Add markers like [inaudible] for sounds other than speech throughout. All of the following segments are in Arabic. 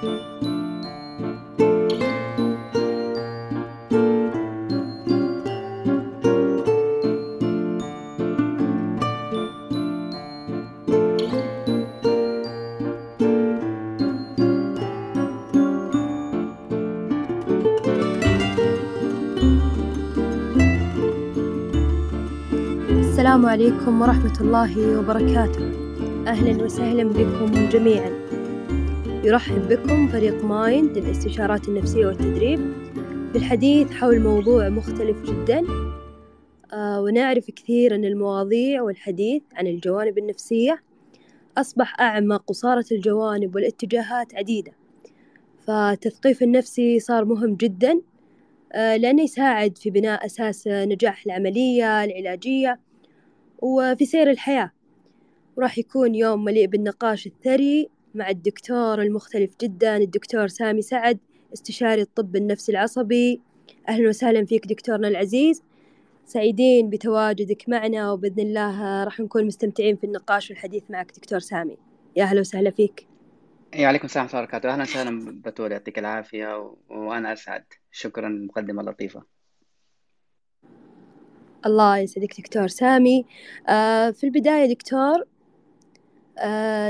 السلام عليكم ورحمة الله وبركاته. أهلا وسهلا بكم جميعا. يرحب بكم فريق مايند للاستشارات النفسية والتدريب. بالحديث حول موضوع مختلف جدا آه ونعرف كثير أن المواضيع والحديث عن الجوانب النفسية. أصبح أعمق وصارت الجوانب والاتجاهات عديدة. فالتثقيف النفسي صار مهم جدا آه لأنه يساعد في بناء أساس نجاح العملية العلاجية وفي سير الحياة. وراح يكون يوم مليء بالنقاش الثري مع الدكتور المختلف جدا الدكتور سامي سعد استشاري الطب النفسي العصبي. أهلا وسهلا فيك دكتورنا العزيز. سعيدين بتواجدك معنا وبإذن الله راح نكون مستمتعين في النقاش والحديث معك دكتور سامي. يا أهلا وسهلا فيك. يا عليكم السلام ورحمة الله وبركاته. أهلا وسهلا بتول يعطيك العافية. و... وأنا أسعد. شكرا مقدمة لطيفة. الله يسعدك دكتور سامي. آه في البداية دكتور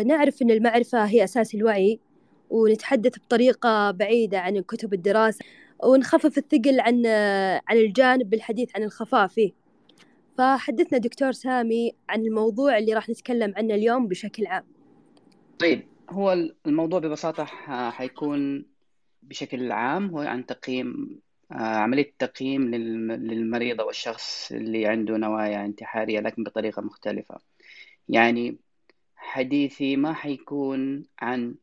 نعرف أن المعرفة هي أساس الوعي ونتحدث بطريقة بعيدة عن كتب الدراسة ونخفف الثقل عن عن الجانب بالحديث عن الخفاء فيه فحدثنا دكتور سامي عن الموضوع اللي راح نتكلم عنه اليوم بشكل عام. طيب هو الموضوع ببساطة حيكون بشكل عام هو عن تقييم عملية تقييم للمريض أو الشخص اللي عنده نوايا انتحارية لكن بطريقة مختلفة. يعني حديثي ما حيكون عن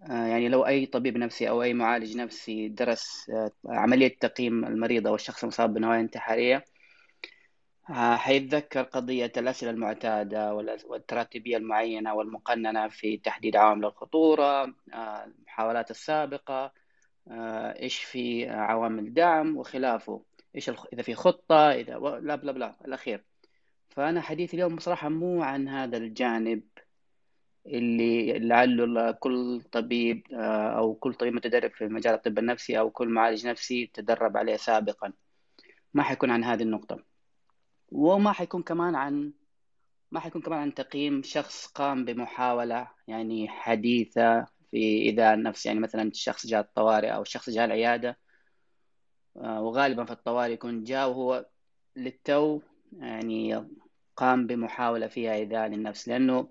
يعني لو أي طبيب نفسي أو أي معالج نفسي درس عملية تقييم المريض أو الشخص المصاب بنوايا انتحارية حيتذكر قضية الأسئلة المعتادة والتراتبية المعينة والمقننة في تحديد عوامل الخطورة المحاولات السابقة إيش في عوامل دعم وخلافه الخ... إذا في خطة إذا و... لا بلا بلا الأخير. فأنا حديثي اليوم بصراحة مو عن هذا الجانب. اللي لعله كل طبيب أو كل طبيب متدرب في مجال الطب النفسي أو كل معالج نفسي تدرب عليه سابقا. ما حيكون عن هذه النقطة. وما حيكون كمان عن ما حيكون كمان عن تقييم شخص قام بمحاولة يعني حديثة في إيذاء النفس. يعني مثلا الشخص جاء الطوارئ أو الشخص جاء العيادة وغالبا في الطوارئ يكون جاء وهو للتو يعني قام بمحاولة فيها إيذاء للنفس. لأنه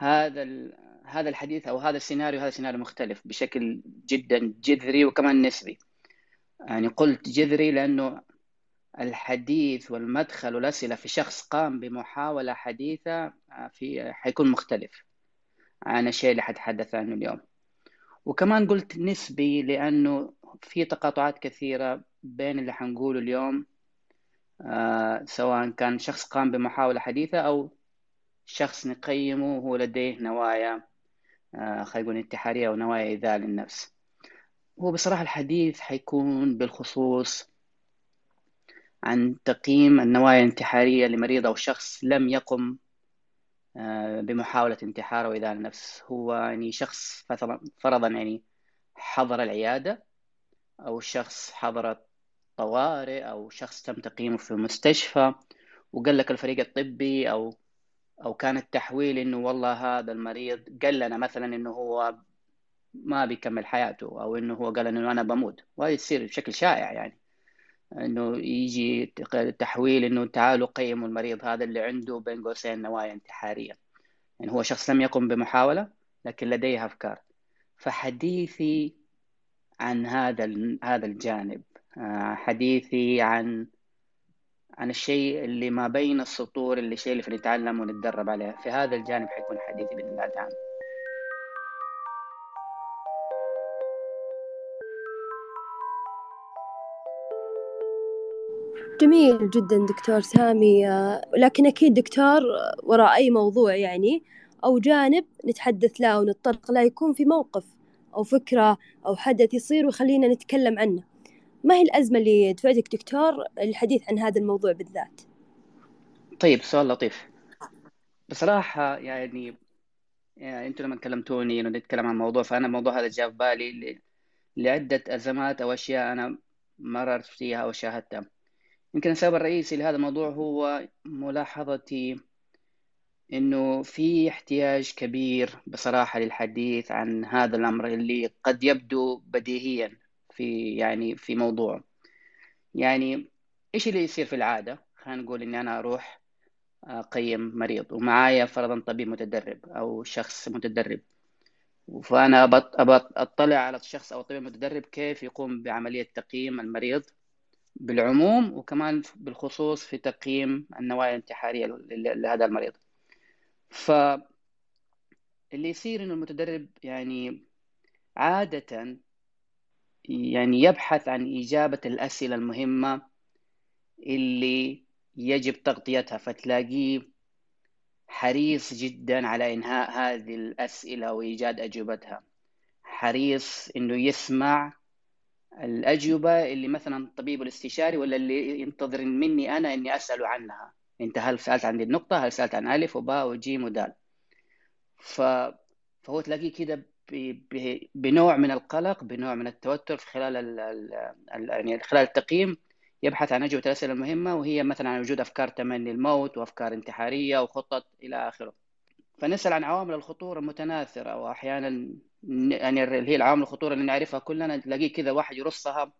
هذا هذا الحديث أو هذا السيناريو هذا سيناريو مختلف بشكل جدا جذري وكمان نسبي. يعني قلت جذري لأنه الحديث والمدخل والأسئلة في شخص قام بمحاولة حديثة في حيكون مختلف. عن الشيء اللي حتحدث عنه اليوم. وكمان قلت نسبي لأنه في تقاطعات كثيرة بين اللي حنقوله اليوم آه سواء كان شخص قام بمحاولة حديثة أو شخص نقيمه هو لديه نوايا آه خلينا نقول انتحارية أو نوايا إيذاء للنفس. هو بصراحة الحديث حيكون بالخصوص عن تقييم النوايا الانتحارية لمريض أو شخص لم يقم بمحاولة انتحار أو إيذاء النفس هو يعني شخص فرضا يعني حضر العيادة أو شخص حضر الطوارئ أو شخص تم تقييمه في مستشفى وقال لك الفريق الطبي أو أو كان التحويل إنه والله هذا المريض قال لنا مثلا إنه هو ما بيكمل حياته أو إنه هو قال إنه أنا بموت. وهذه تصير بشكل شائع يعني. إنه يجي تحويل إنه تعالوا قيموا المريض هذا اللي عنده بين قوسين نوايا انتحارية. يعني هو شخص لم يقم بمحاولة لكن لديه أفكار. فحديثي عن هذا هذا الجانب حديثي عن عن الشيء اللي ما بين السطور اللي الشيء اللي نتعلم ونتدرب عليه. في هذا الجانب حيكون حديثي بإذن الله تعالى. جميل جدا دكتور سامي. لكن أكيد دكتور وراء أي موضوع يعني أو جانب نتحدث له ونتطرق له يكون في موقف أو فكرة أو حدث يصير ويخلينا نتكلم عنه. ما هي الأزمة اللي دفعتك دكتور للحديث عن هذا الموضوع بالذات؟ طيب سؤال لطيف. بصراحة يعني يعني أنتم لما كلمتوني إنه نتكلم عن الموضوع فأنا الموضوع هذا جاء في بالي لعدة أزمات أو أشياء أنا مررت فيها أو شاهدتها. يمكن السبب الرئيسي لهذا الموضوع هو ملاحظتي إنه في احتياج كبير بصراحة للحديث عن هذا الأمر اللي قد يبدو بديهيا. في يعني في موضوع. يعني إيش اللي يصير في العادة؟ خلينا نقول إني أنا أروح أقيم مريض ومعايا فرضا طبيب متدرب أو شخص متدرب. فأنا أطلع على الشخص أو الطبيب المتدرب كيف يقوم بعملية تقييم المريض بالعموم وكمان بالخصوص في تقييم النوايا الانتحارية لهذا المريض. ف اللي يصير إنه المتدرب يعني عادة يعني يبحث عن إجابة الأسئلة المهمة اللي يجب تغطيتها فتلاقيه حريص جدا على إنهاء هذه الأسئلة وإيجاد أجوبتها. حريص إنه يسمع الأجوبة اللي مثلا الطبيب الاستشاري ولا اللي ينتظر مني أنا إني أسأله عنها. أنت هل سألت عن النقطة؟ هل سألت عن ألف وباء وجيم ودال؟ ف... فهو تلاقيه كده بنوع من القلق بنوع من التوتر في خلال ال ال يعني خلال التقييم يبحث عن أجوبة الأسئلة المهمة وهي مثلا عن وجود أفكار تمني الموت وأفكار انتحارية وخطط إلى آخره. فنسأل عن عوامل الخطورة المتناثرة وأحيانا يعني اللي هي العوامل الخطورة اللي نعرفها كلنا تلاقيه كذا واحد يرصها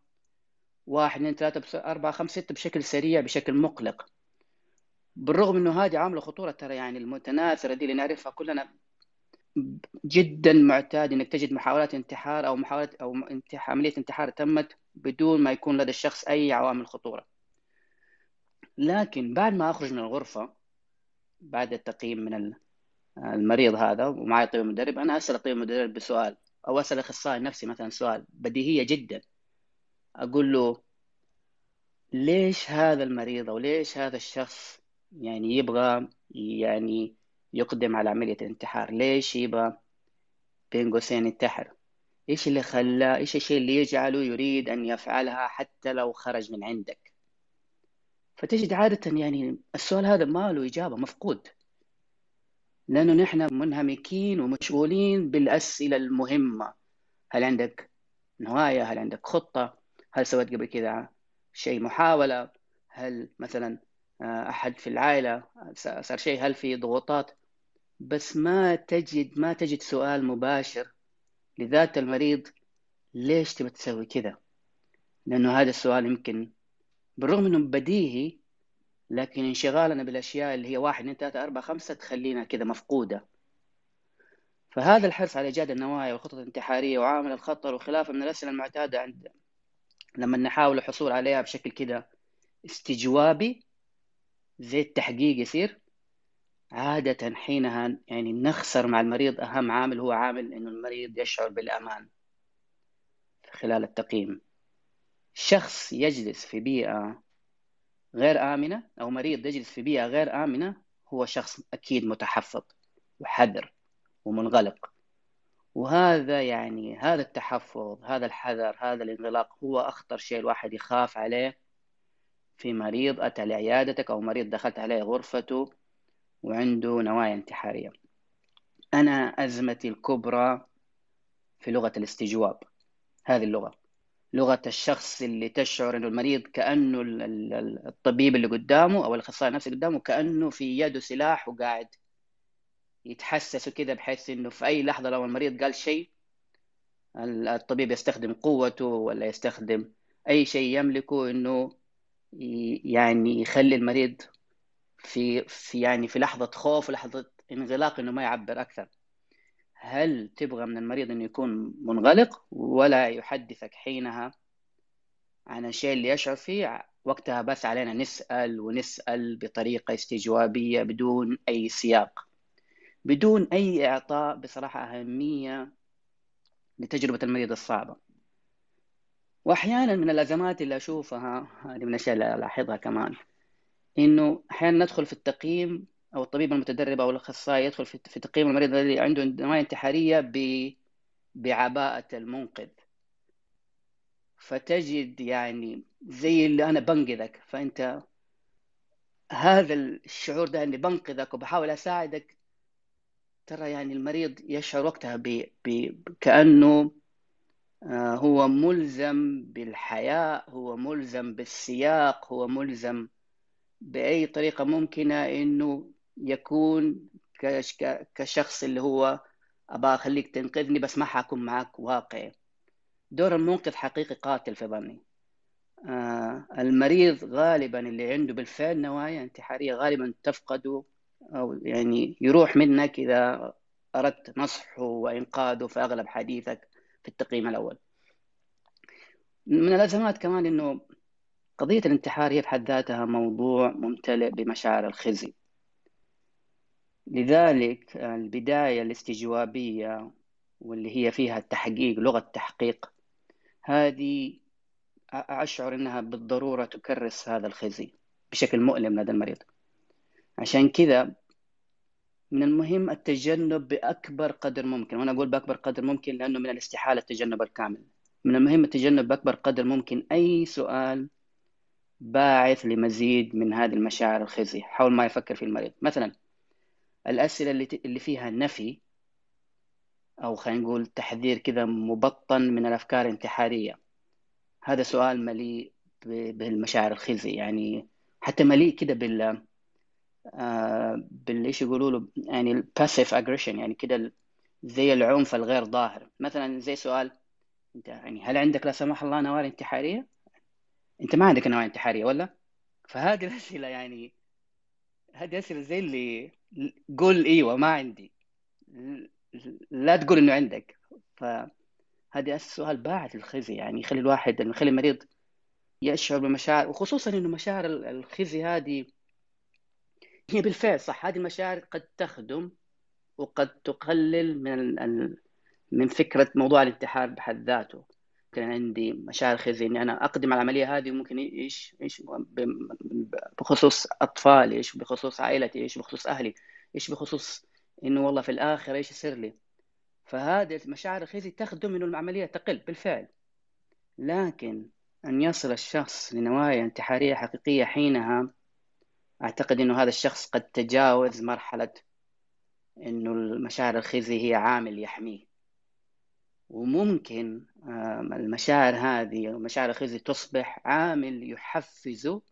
واحد اثنين ثلاثة أربعة خمسة ستة بشكل سريع بشكل مقلق. بالرغم إنه هذه عامله خطوره ترى يعني المتناثرة دي اللي نعرفها كلنا جدا معتاد إنك تجد محاولات انتحار أو محاولة أو عمليه انتحار تمت بدون ما يكون لدى الشخص أي عوامل خطورة. لكن بعد ما أخرج من الغرفة بعد التقييم من المريض هذا ومعي طبيب مدرب أنا أسأل الطبيب المدرب بسؤال أو أسأل الاخصائي النفسي مثلا سؤال بديهية جدا أقول له ليش هذا المريض أو ليش هذا الشخص يعني يبغى يعني يقدم على عملية الانتحار. ليش يبغى بين قوسين ينتحر؟ إيش اللي خلاه إيش الشيء اللي يجعله يريد أن يفعلها حتى لو خرج من عندك؟ فتجد عادة يعني السؤال هذا ما له إجابة مفقود. لأنه نحن منهمكين ومشغولين بالأسئلة المهمة. هل عندك نوايا؟ هل عندك خطة؟ هل سويت قبل كذا شيء محاولة؟ هل مثلا أحد في العائلة صار شيء؟ هل في ضغوطات؟ بس ما تجد ما تجد سؤال مباشر لذات المريض ليش تبى تسوي كذا؟ لأنه هذا السؤال يمكن بالرغم إنه بديهي لكن انشغالنا بالأشياء اللي هي واحد اثنين ثلاثة أربعة خمسة تخلينا كذا مفقودة. فهذا الحرص على إيجاد النوايا والخطط الانتحارية وعامل الخطر وخلافه من الأسئلة المعتادة عند لما نحاول الحصول عليها بشكل كذا استجوابي زي التحقيق يصير. عادة حينها يعني نخسر مع المريض أهم عامل هو عامل إنه المريض يشعر بالأمان خلال التقييم. شخص يجلس في بيئة غير آمنة أو مريض يجلس في بيئة غير آمنة هو شخص أكيد متحفظ وحذر ومنغلق. وهذا يعني هذا التحفظ هذا الحذر هذا الانغلاق هو أخطر شيء الواحد يخاف عليه في مريض أتى لعيادتك أو مريض دخلت عليه غرفته. وعنده نوايا انتحارية. أنا أزمتي الكبرى في لغة الاستجواب هذه اللغة. لغة الشخص اللي تشعر أنه المريض كأنه الطبيب اللي قدامه أو الأخصائي النفسي قدامه كأنه في يده سلاح وقاعد يتحسس كده بحيث أنه في أي لحظة لو المريض قال شيء الطبيب يستخدم قوته ولا يستخدم أي شيء يملكه أنه يعني يخلي المريض في في يعني في لحظة خوف لحظة انغلاق إنه ما يعبر أكثر. هل تبغى من المريض إنه يكون منغلق؟ ولا يحدثك حينها عن الشيء اللي يشعر فيه. وقتها بس علينا نسأل ونسأل بطريقة استجوابية بدون أي سياق. بدون أي إعطاء بصراحة أهمية لتجربة المريض الصعبة. وأحيانا من الأزمات اللي أشوفها هذه من الأشياء اللي ألاحظها كمان. إنه أحيانا ندخل في التقييم أو الطبيب المتدرب أو الأخصائي يدخل في تقييم المريض الذي عنده نوايا انتحارية ب بعباءة المنقذ. فتجد يعني زي اللي أنا بنقذك فأنت هذا الشعور ده إني بنقذك وبحاول أساعدك ترى يعني المريض يشعر وقتها ب... ب... كأنه آه، هو ملزم بالحياء هو ملزم بالسياق هو ملزم بأي طريقة ممكنة إنه يكون كشخص اللي هو أبغى أخليك تنقذني بس ما حكون معك واقعي دور المنقذ حقيقي قاتل في ظني. آه المريض غالبا اللي عنده بالفعل نوايا انتحارية غالبا تفقده أو يعني يروح منك إذا أردت نصحه وإنقاذه في أغلب حديثك في التقييم الأول. من الأزمات كمان إنه قضية الانتحار هي بحد ذاتها موضوع ممتلئ بمشاعر الخزي. لذلك البداية الاستجوابية واللي هي فيها التحقيق لغة التحقيق هذه أشعر أنها بالضرورة تكرس هذا الخزي بشكل مؤلم لدى المريض. عشان كذا من المهم التجنب بأكبر قدر ممكن وأنا أقول بأكبر قدر ممكن لأنه من الاستحالة التجنب الكامل. من المهم التجنب بأكبر قدر ممكن أي سؤال باعث لمزيد من هذه المشاعر الخزي حول ما يفكر في المريض. مثلا الأسئلة اللي فيها نفي أو خلينا نقول تحذير كذا مبطن من الأفكار الانتحارية. هذا سؤال مليء بالمشاعر الخزي. يعني حتى مليء كده بال آه بالايش يقولوا له يعني ال passive aggression يعني كده زي العنف الغير ظاهر. مثلا زي سؤال أنت يعني هل عندك لا سمح الله نوال انتحارية؟ أنت ما عندك نوال انتحارية ولا؟ فهذه [laughs] الأسئلة يعني هذه اسئله زي اللي قول إيوه ما عندي. لا تقول إنه عندك. فهذا السؤال باعث الخزي يعني يخلي الواحد يخلي المريض يشعر بمشاعر وخصوصا إنه مشاعر الخزي هذه هي بالفعل صح. هذه المشاعر قد تخدم وقد تقلل من من فكرة موضوع الانتحار بحد ذاته. كان عندي مشاعر خزي إني أنا أقدم على العملية هذه وممكن إيش إيش بخصوص أطفالي إيش بخصوص عائلتي إيش بخصوص أهلي إيش بخصوص إنه والله في الآخر إيش يصير لي. فهذه المشاعر الخزي تخدم إنه العملية تقل بالفعل. لكن أن يصل الشخص لنوايا انتحارية حقيقية حينها أعتقد إنه هذا الشخص قد تجاوز مرحلة إنه المشاعر الخزي هي عامل يحميه. وممكن المشاعر هذه المشاعر الخزي تصبح عامل يحفزه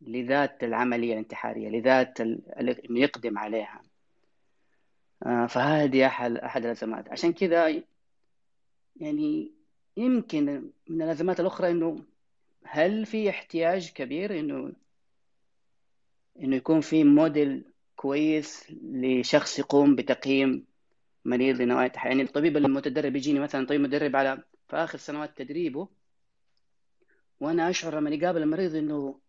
لذات العملية الانتحارية لذات انه يقدم عليها. آه، فهذه أحد أحد الأزمات. عشان كذا يعني يمكن من الأزمات الأخرى إنه هل في احتياج كبير إنه إنه يكون في موديل كويس لشخص يقوم بتقييم مريض لنوعية يعني الطبيب المتدرب يجيني مثلا طبيب مدرب على في آخر سنوات تدريبه وأنا أشعر لما يقابل المريض إنه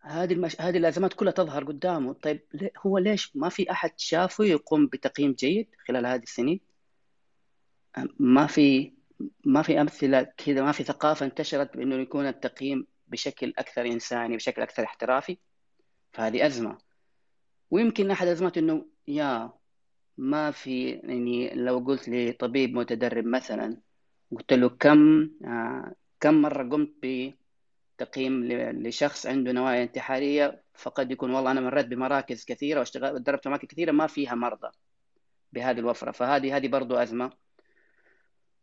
هذه المش... هذه الأزمات كلها تظهر قدامه. طيب هو ليش ما في أحد شافه يقوم بتقييم جيد خلال هذه السنين؟ ما في ما في أمثلة كذا ما في ثقافة انتشرت بإنه يكون التقييم بشكل أكثر إنساني بشكل أكثر احترافي. فهذه أزمة. ويمكن أحد الازمات إنه يا ما في يعني لو قلت لطبيب متدرب مثلا قلت له كم آه كم مرة قمت ب تقييم لشخص عنده نوايا انتحارية فقد يكون والله أنا مريت بمراكز كثيرة واشتغلت دربت اماكن كثيرة ما فيها مرضى بهذه الوفرة. فهذه هذه برضو أزمة.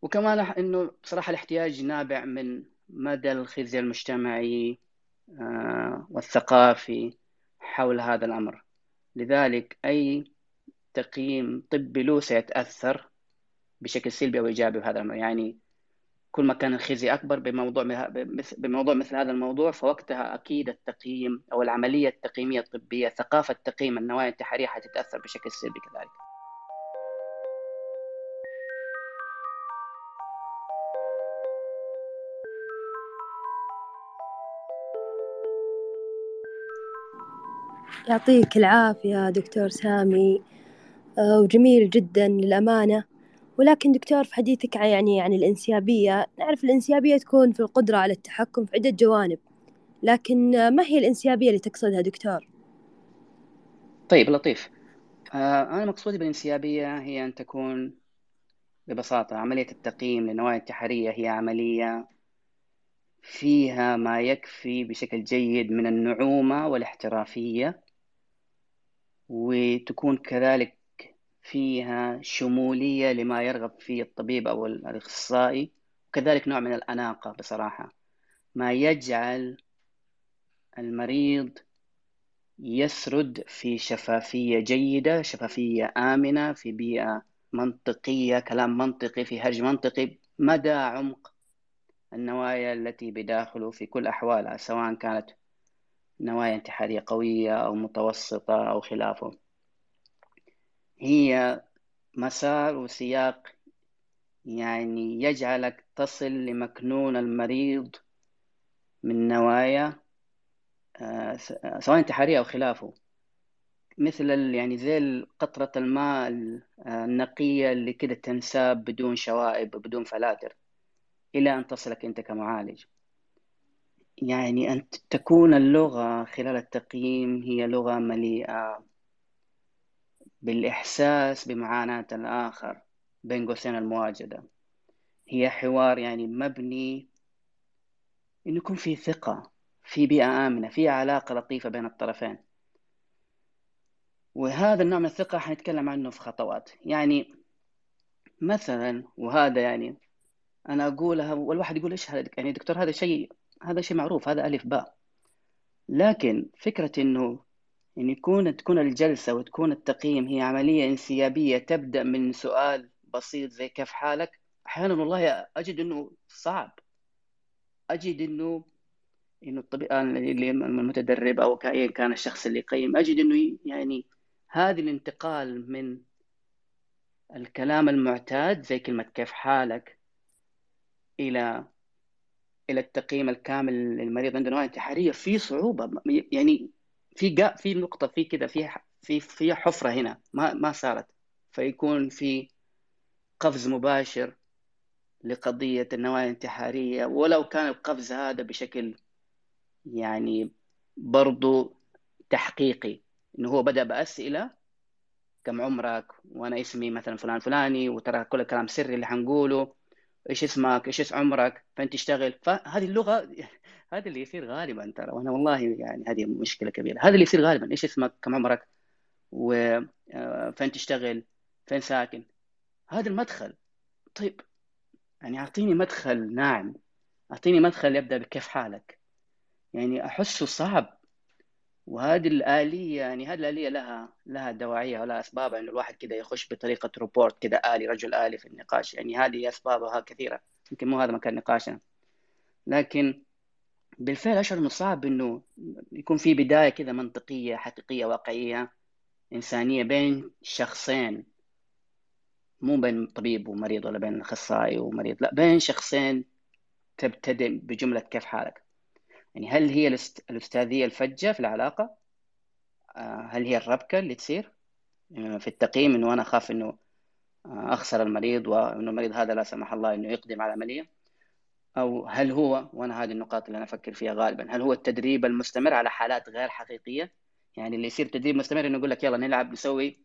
وكمان إنه بصراحه الاحتياج نابع من مدى الخزي المجتمعي آه، والثقافي حول هذا الأمر. لذلك أي تقييم طبي له سيتأثر بشكل سلبي أو إيجابي بهذا الامر يعني كل ما كان الخزي أكبر بموضوع بموضوع مثل هذا الموضوع فوقتها أكيد التقييم أو العملية التقييمية الطبية ثقافة تقييم النوايا الانتحاريه حتتأثر بشكل سلبي كذلك. يعطيك العافية دكتور سامي وجميل جدا للأمانة. ولكن دكتور في حديثك يعني عن الإنسيابية نعرف الإنسيابية تكون في القدرة على التحكم في عدة جوانب لكن ما هي الإنسيابية اللي تقصدها دكتور؟ طيب لطيف. آه أنا مقصودي بالإنسيابية هي أن تكون ببساطة عملية التقييم للنوايا الانتحارية هي عملية فيها ما يكفي بشكل جيد من النعومة والاحترافية وتكون كذلك فيها شمولية لما يرغب فيه الطبيب أو الأخصائي وكذلك نوع من الأناقة بصراحة. ما يجعل المريض يسرد في شفافية جيدة شفافية آمنة في بيئة منطقية كلام منطقي في هرج منطقي مدى عمق النوايا التي بداخله في كل أحوالها سواء كانت نوايا انتحارية قوية أو متوسطة أو خلافه. هي مسار وسياق يعني يجعلك تصل لمكنون المريض من نوايا آه، سواء انتحارية أو خلافه. مثل يعني زي قطرة الماء النقية اللي كده تنساب بدون شوائب بدون فلاتر إلى أن تصلك أنت كمعالج. يعني أن تكون اللغة خلال التقييم هي لغة مليئة. بالإحساس بمعاناة الآخر بين قوسين المواجدة. هي حوار يعني مبني إنه يكون في ثقة في بيئة آمنة في علاقة لطيفة بين الطرفين. وهذا النوع من الثقة حنتكلم عنه في خطوات. يعني مثلا وهذا يعني أنا أقولها والواحد يقول إيش هذا؟ يعني دكتور هذا شيء هذا شيء معروف هذا ألف باء. لكن فكرة إنه إن يكون تكون الجلسة وتكون التقييم هي عملية انسيابية تبدأ من سؤال بسيط زي كيف حالك؟ أحيانا والله أجد إنه صعب. أجد إنه إنه الطبيب اللي المتدرب أو كأي كان الشخص اللي يقيم أجد إنه يعني هذه الانتقال من الكلام المعتاد زي كلمة كيف حالك إلى إلى التقييم الكامل للمريض عنده نوايا انتحارية في صعوبة. يعني في جا في نقطة في كذا في في في حفرة هنا ما ما صارت. فيكون في قفز مباشر لقضية النوايا الانتحارية ولو كان القفز هذا بشكل يعني برضو تحقيقي إنه هو بدأ بأسئلة كم عمرك وأنا اسمي مثلا فلان فلاني وترى كل الكلام سري اللي حنقوله. إيش اسمك؟ إيش عمرك؟ فين تشتغل؟ فهذه اللغة هذا اللي يصير غالبا ترى. وأنا والله يعني هذه مشكلة كبيرة. هذا اللي يصير غالبا. إيش اسمك؟ كم عمرك؟ وفين آه، تشتغل؟ فين ساكن؟ هذا المدخل. طيب يعني أعطيني مدخل ناعم. أعطيني مدخل يبدأ بكيف حالك. يعني أحسه صعب. وهذه الآلية يعني هذه الآلية لها لها دواعيها ولها أسبابها. إنه الواحد كذا يخش بطريقة روبورت كذا آلي رجل آلي في النقاش. يعني هذه أسبابها كثيرة. يمكن مو هذا مكان نقاشنا. لكن بالفعل أشعر إنه صعب إنه يكون في بداية كذا منطقية حقيقية واقعية إنسانية بين شخصين. مو بين طبيب ومريض ولا بين أخصائي ومريض لا بين شخصين تبتدئ بجملة كيف حالك. يعني هل هي الأستاذية الفجة في العلاقة؟ آه، هل هي الربكة اللي تصير؟ آه، في التقييم إنه أنا أخاف إنه آه، أخسر المريض وإنه المريض هذا لا سمح الله إنه يقدم على عملية أو هل هو وأنا هذه النقاط اللي أنا أفكر فيها غالبا هل هو التدريب المستمر على حالات غير حقيقية؟ يعني اللي يصير تدريب مستمر إنه يقول لك يلا نلعب نسوي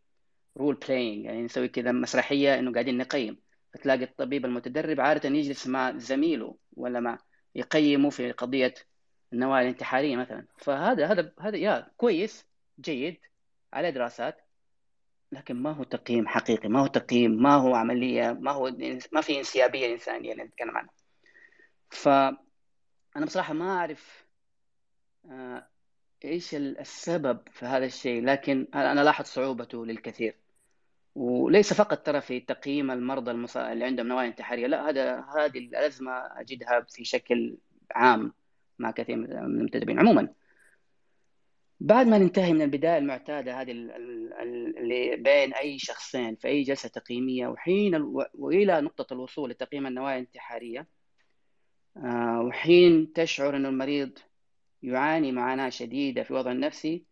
role playing يعني نسوي كذا مسرحية إنه قاعدين نقيم. فتلاقي الطبيب المتدرب عادة يجلس مع زميله ولا مع يقيمه في قضية النوايا الانتحارية مثلا. فهذا هذا هذا يا كويس جيد على دراسات لكن ما هو تقييم حقيقي ما هو تقييم ما هو عملية ما هو ما في إنسيابية إنسانية اللي نتكلم عنها. فانا بصراحة ما أعرف آه، إيش السبب في هذا الشيء لكن أنا لاحظ صعوبته للكثير. وليس فقط ترى في تقييم المرضى اللي عندهم نوايا انتحارية لا هذا هذه الأزمة أجدها في شكل عام. مع كثير من المنتدبين عموما بعد ما ننتهي من البداية المعتادة هذه اللي بين أي شخصين في أي جلسة تقييمية وحين وإلى نقطة الوصول لتقييم النوايا الانتحارية آه، وحين تشعر أن المريض يعاني معاناة شديدة في وضع النفسي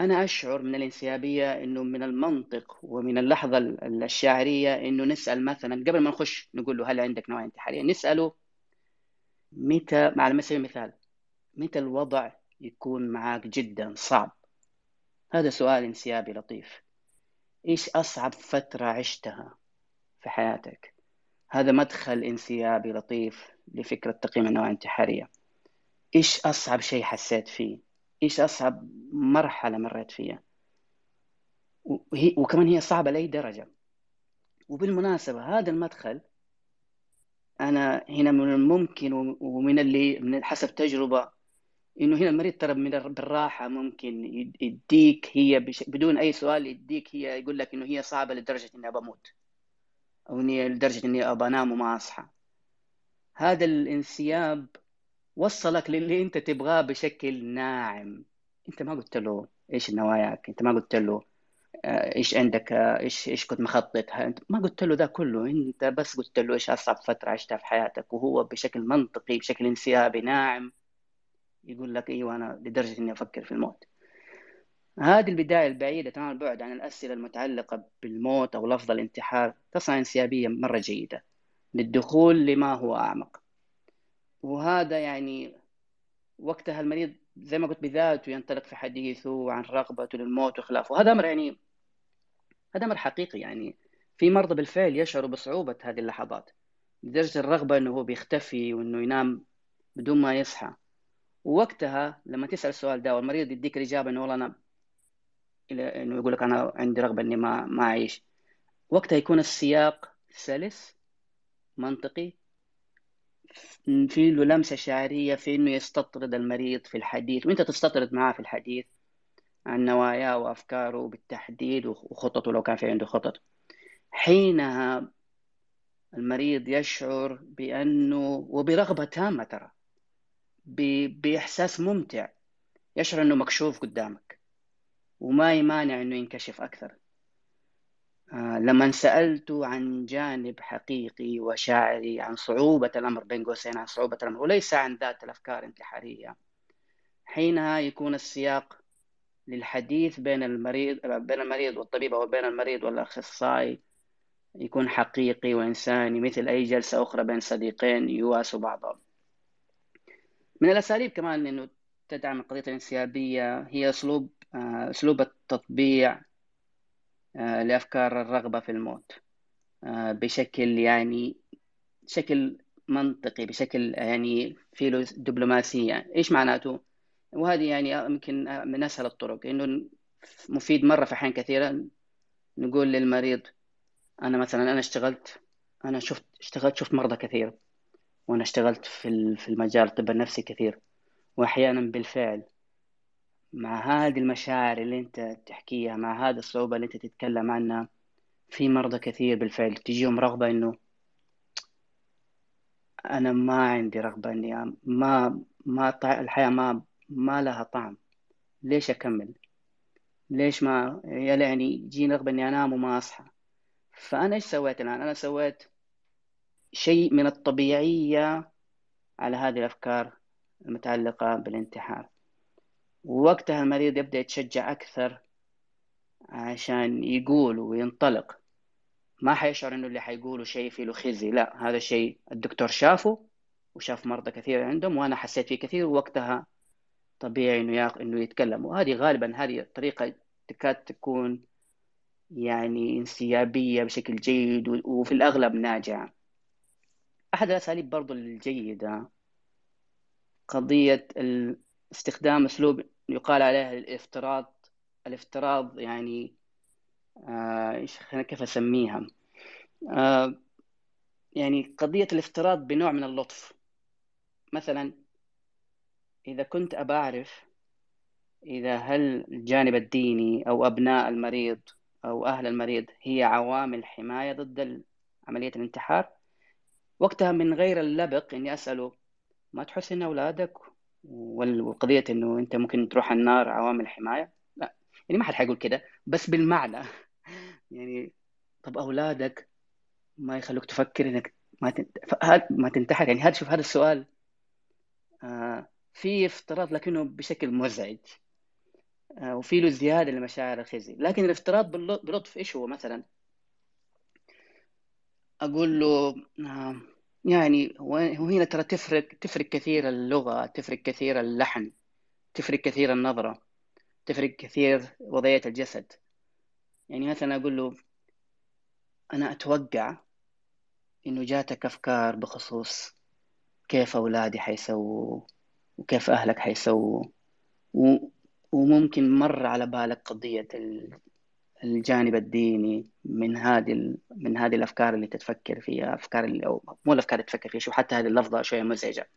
أنا أشعر من الانسيابية أنه من المنطق ومن اللحظة الشاعرية أنه نسأل مثلا قبل ما نخش نقول له هل عندك نوايا انتحارية نسأله متى على سبيل المثال متى الوضع يكون معك جدا صعب؟ هذا سؤال انسيابي لطيف. إيش أصعب فترة عشتها في حياتك؟ هذا مدخل انسيابي لطيف لفكرة تقييم النوايا الانتحارية. إيش أصعب شيء حسيت فيه؟ إيش أصعب مرحلة مريت فيها؟ وهي وكمان هي صعبة لأي درجة. وبالمناسبة هذا المدخل أنا هنا من الممكن ومن اللي من حسب تجربة. إنه هنا المريض ترى من بالراحة ممكن يديك هي بش... بدون أي سؤال يديك هي يقول لك إنه هي صعبة لدرجة إني بموت أو إني لدرجة إني أبى أنام وما أصحى. هذا الانسياب وصلك للي أنت تبغاه بشكل ناعم. أنت ما قلت له إيش نواياك أنت ما قلت له إيش عندك؟ آه، إيش إيش كنت مخطط أنت ما قلت له ده كله أنت بس قلت له إيش أصعب فترة عشتها في حياتك وهو بشكل منطقي بشكل انسيابي ناعم يقول لك إيوه أنا لدرجة إني أفكر في الموت. هذه البداية البعيدة تمام البعد عن الأسئلة المتعلقة بالموت أو لفظ الانتحار تصنع انسيابية مرة جيدة للدخول لما هو أعمق. وهذا يعني وقتها المريض زي ما قلت بذاته ينطلق في حديثه عن رغبته للموت وخلافه. وهذا أمر يعني هذا أمر حقيقي يعني في مرضى بالفعل يشعروا بصعوبة هذه اللحظات لدرجة الرغبة إنه هو بيختفي وإنه ينام بدون ما يصحى. ووقتها لما تسأل السؤال ده والمريض يديك الإجابة إنه والله أنا إنه يقول لك أنا عندي رغبة إني ما ما أعيش. وقتها يكون السياق سلس منطقي في له لمسة شعرية في إنه يستطرد المريض في الحديث وأنت تستطرد معاه في الحديث. عن نواياه وأفكاره بالتحديد وخططه لو كان في عنده خطط. حينها المريض يشعر بأنه وبرغبة تامة ترى بإحساس ممتع. يشعر أنه مكشوف قدامك وما يمانع أنه ينكشف أكثر. آه لما سألته عن جانب حقيقي وشاعري عن صعوبة الأمر بين قوسين عن صعوبة الأمر وليس عن ذات الأفكار الانتحارية حينها يكون السياق للحديث بين المريض بين المريض والطبيب أو بين المريض والأخصائي يكون حقيقي وإنساني مثل أي جلسة أخرى بين صديقين يواسوا بعضهم من الأساليب كمان أنه تدعم القضية الانسيابية هي أسلوب آه، أسلوب التطبيع آه، لأفكار الرغبة في الموت آه، بشكل يعني شكل منطقي بشكل يعني فيه دبلوماسية إيش معناته؟ وهذه يعني يمكن من أسهل الطرق إنه مفيد مرة في أحيان كثيرة. نقول للمريض أنا مثلا أنا اشتغلت أنا شفت اشتغلت شفت مرضى كثير وأنا اشتغلت في في المجال الطب النفسي كثير. وأحيانا بالفعل مع هذه المشاعر اللي أنت تحكيها مع هذه الصعوبة اللي أنت تتكلم عنها في مرضى كثير بالفعل. تجيهم رغبة إنه أنا ما عندي رغبة إني ما ما الحياة ما ما لها طعم. ليش أكمل؟ ليش ما يعني يجيني رغبة إني أنام وما أصحى؟ فأنا إيش سويت الآن؟ أنا سويت شيء من الطبيعية على هذه الأفكار المتعلقة بالانتحار. ووقتها المريض يبدأ يتشجع أكثر عشان يقول وينطلق. ما حيشعر إنه اللي حيقوله شيء فيه له خزي لا هذا الشيء الدكتور شافه وشاف مرضى كثير عندهم وأنا حسيت فيه كثير. ووقتها طبيعي إنه ياق... إنه يتكلم وهذه غالبا هذه الطريقة تكاد تكون يعني انسيابية بشكل جيد وفي الأغلب ناجعة. احد الاساليب برضو الجيدة. قضية استخدام أسلوب يقال عليها الافتراض الافتراض يعني آه، إيش خلينا كيف أسميها؟ آه يعني قضية الافتراض بنوع من اللطف. مثلا إذا كنت أبى أعرف إذا هل الجانب الديني أو أبناء المريض أو أهل المريض هي عوامل حماية ضد عملية الانتحار؟ وقتها من غير اللبق إني أسأله ما تحس إن أولادك والقضية إنه أنت ممكن تروح النار عوامل حماية؟ لا يعني ما حد حيقول كده بس بالمعنى. [laughs] يعني طب أولادك ما يخلوك تفكر إنك ما ما تنتحر؟ يعني هذا شوف هذا السؤال. آه في افتراض لكنه بشكل مزعج. آه وفي له زياده لمشاعر الخزي. لكن الافتراض بلطف إيش هو مثلا؟ أقول له آه يعني وهنا ترى تفرق تفرق كثير اللغة تفرق كثير اللحن تفرق كثير النظرة تفرق كثير وضعية الجسد. يعني مثلا أقول له أنا أتوقع إنه جاتك أفكار بخصوص كيف أولادي حيسووا وكيف أهلك حيسووا. وممكن مر على بالك قضية الجانب الديني من هذه من هذه الأفكار اللي تتفكر فيها أفكار اللي أو مو الأفكار اللي تفكر فيها شو حتى هذه اللفظة شوية مزعجة.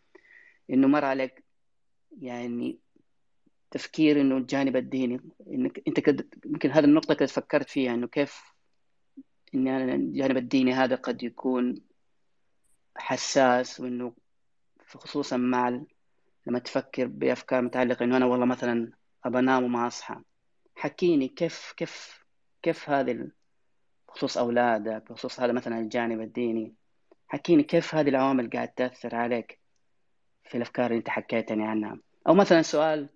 إنه مر عليك يعني تفكير إنه الجانب الديني إنك أنت كد يمكن هذه النقطة كنت فكرت فيها إنه كيف إن الجانب الديني هذا قد يكون حساس وإنه خصوصا مع لما تفكر بأفكار متعلقة إنه أنا والله مثلا ابى انام وما أصحى. حكيني كيف كيف كيف هذه بخصوص اولادك بخصوص هذا مثلا الجانب الديني. حكيني كيف هذه العوامل قاعد تأثر عليك في الأفكار اللي أنت حكيتني عنها. أو مثلا سؤال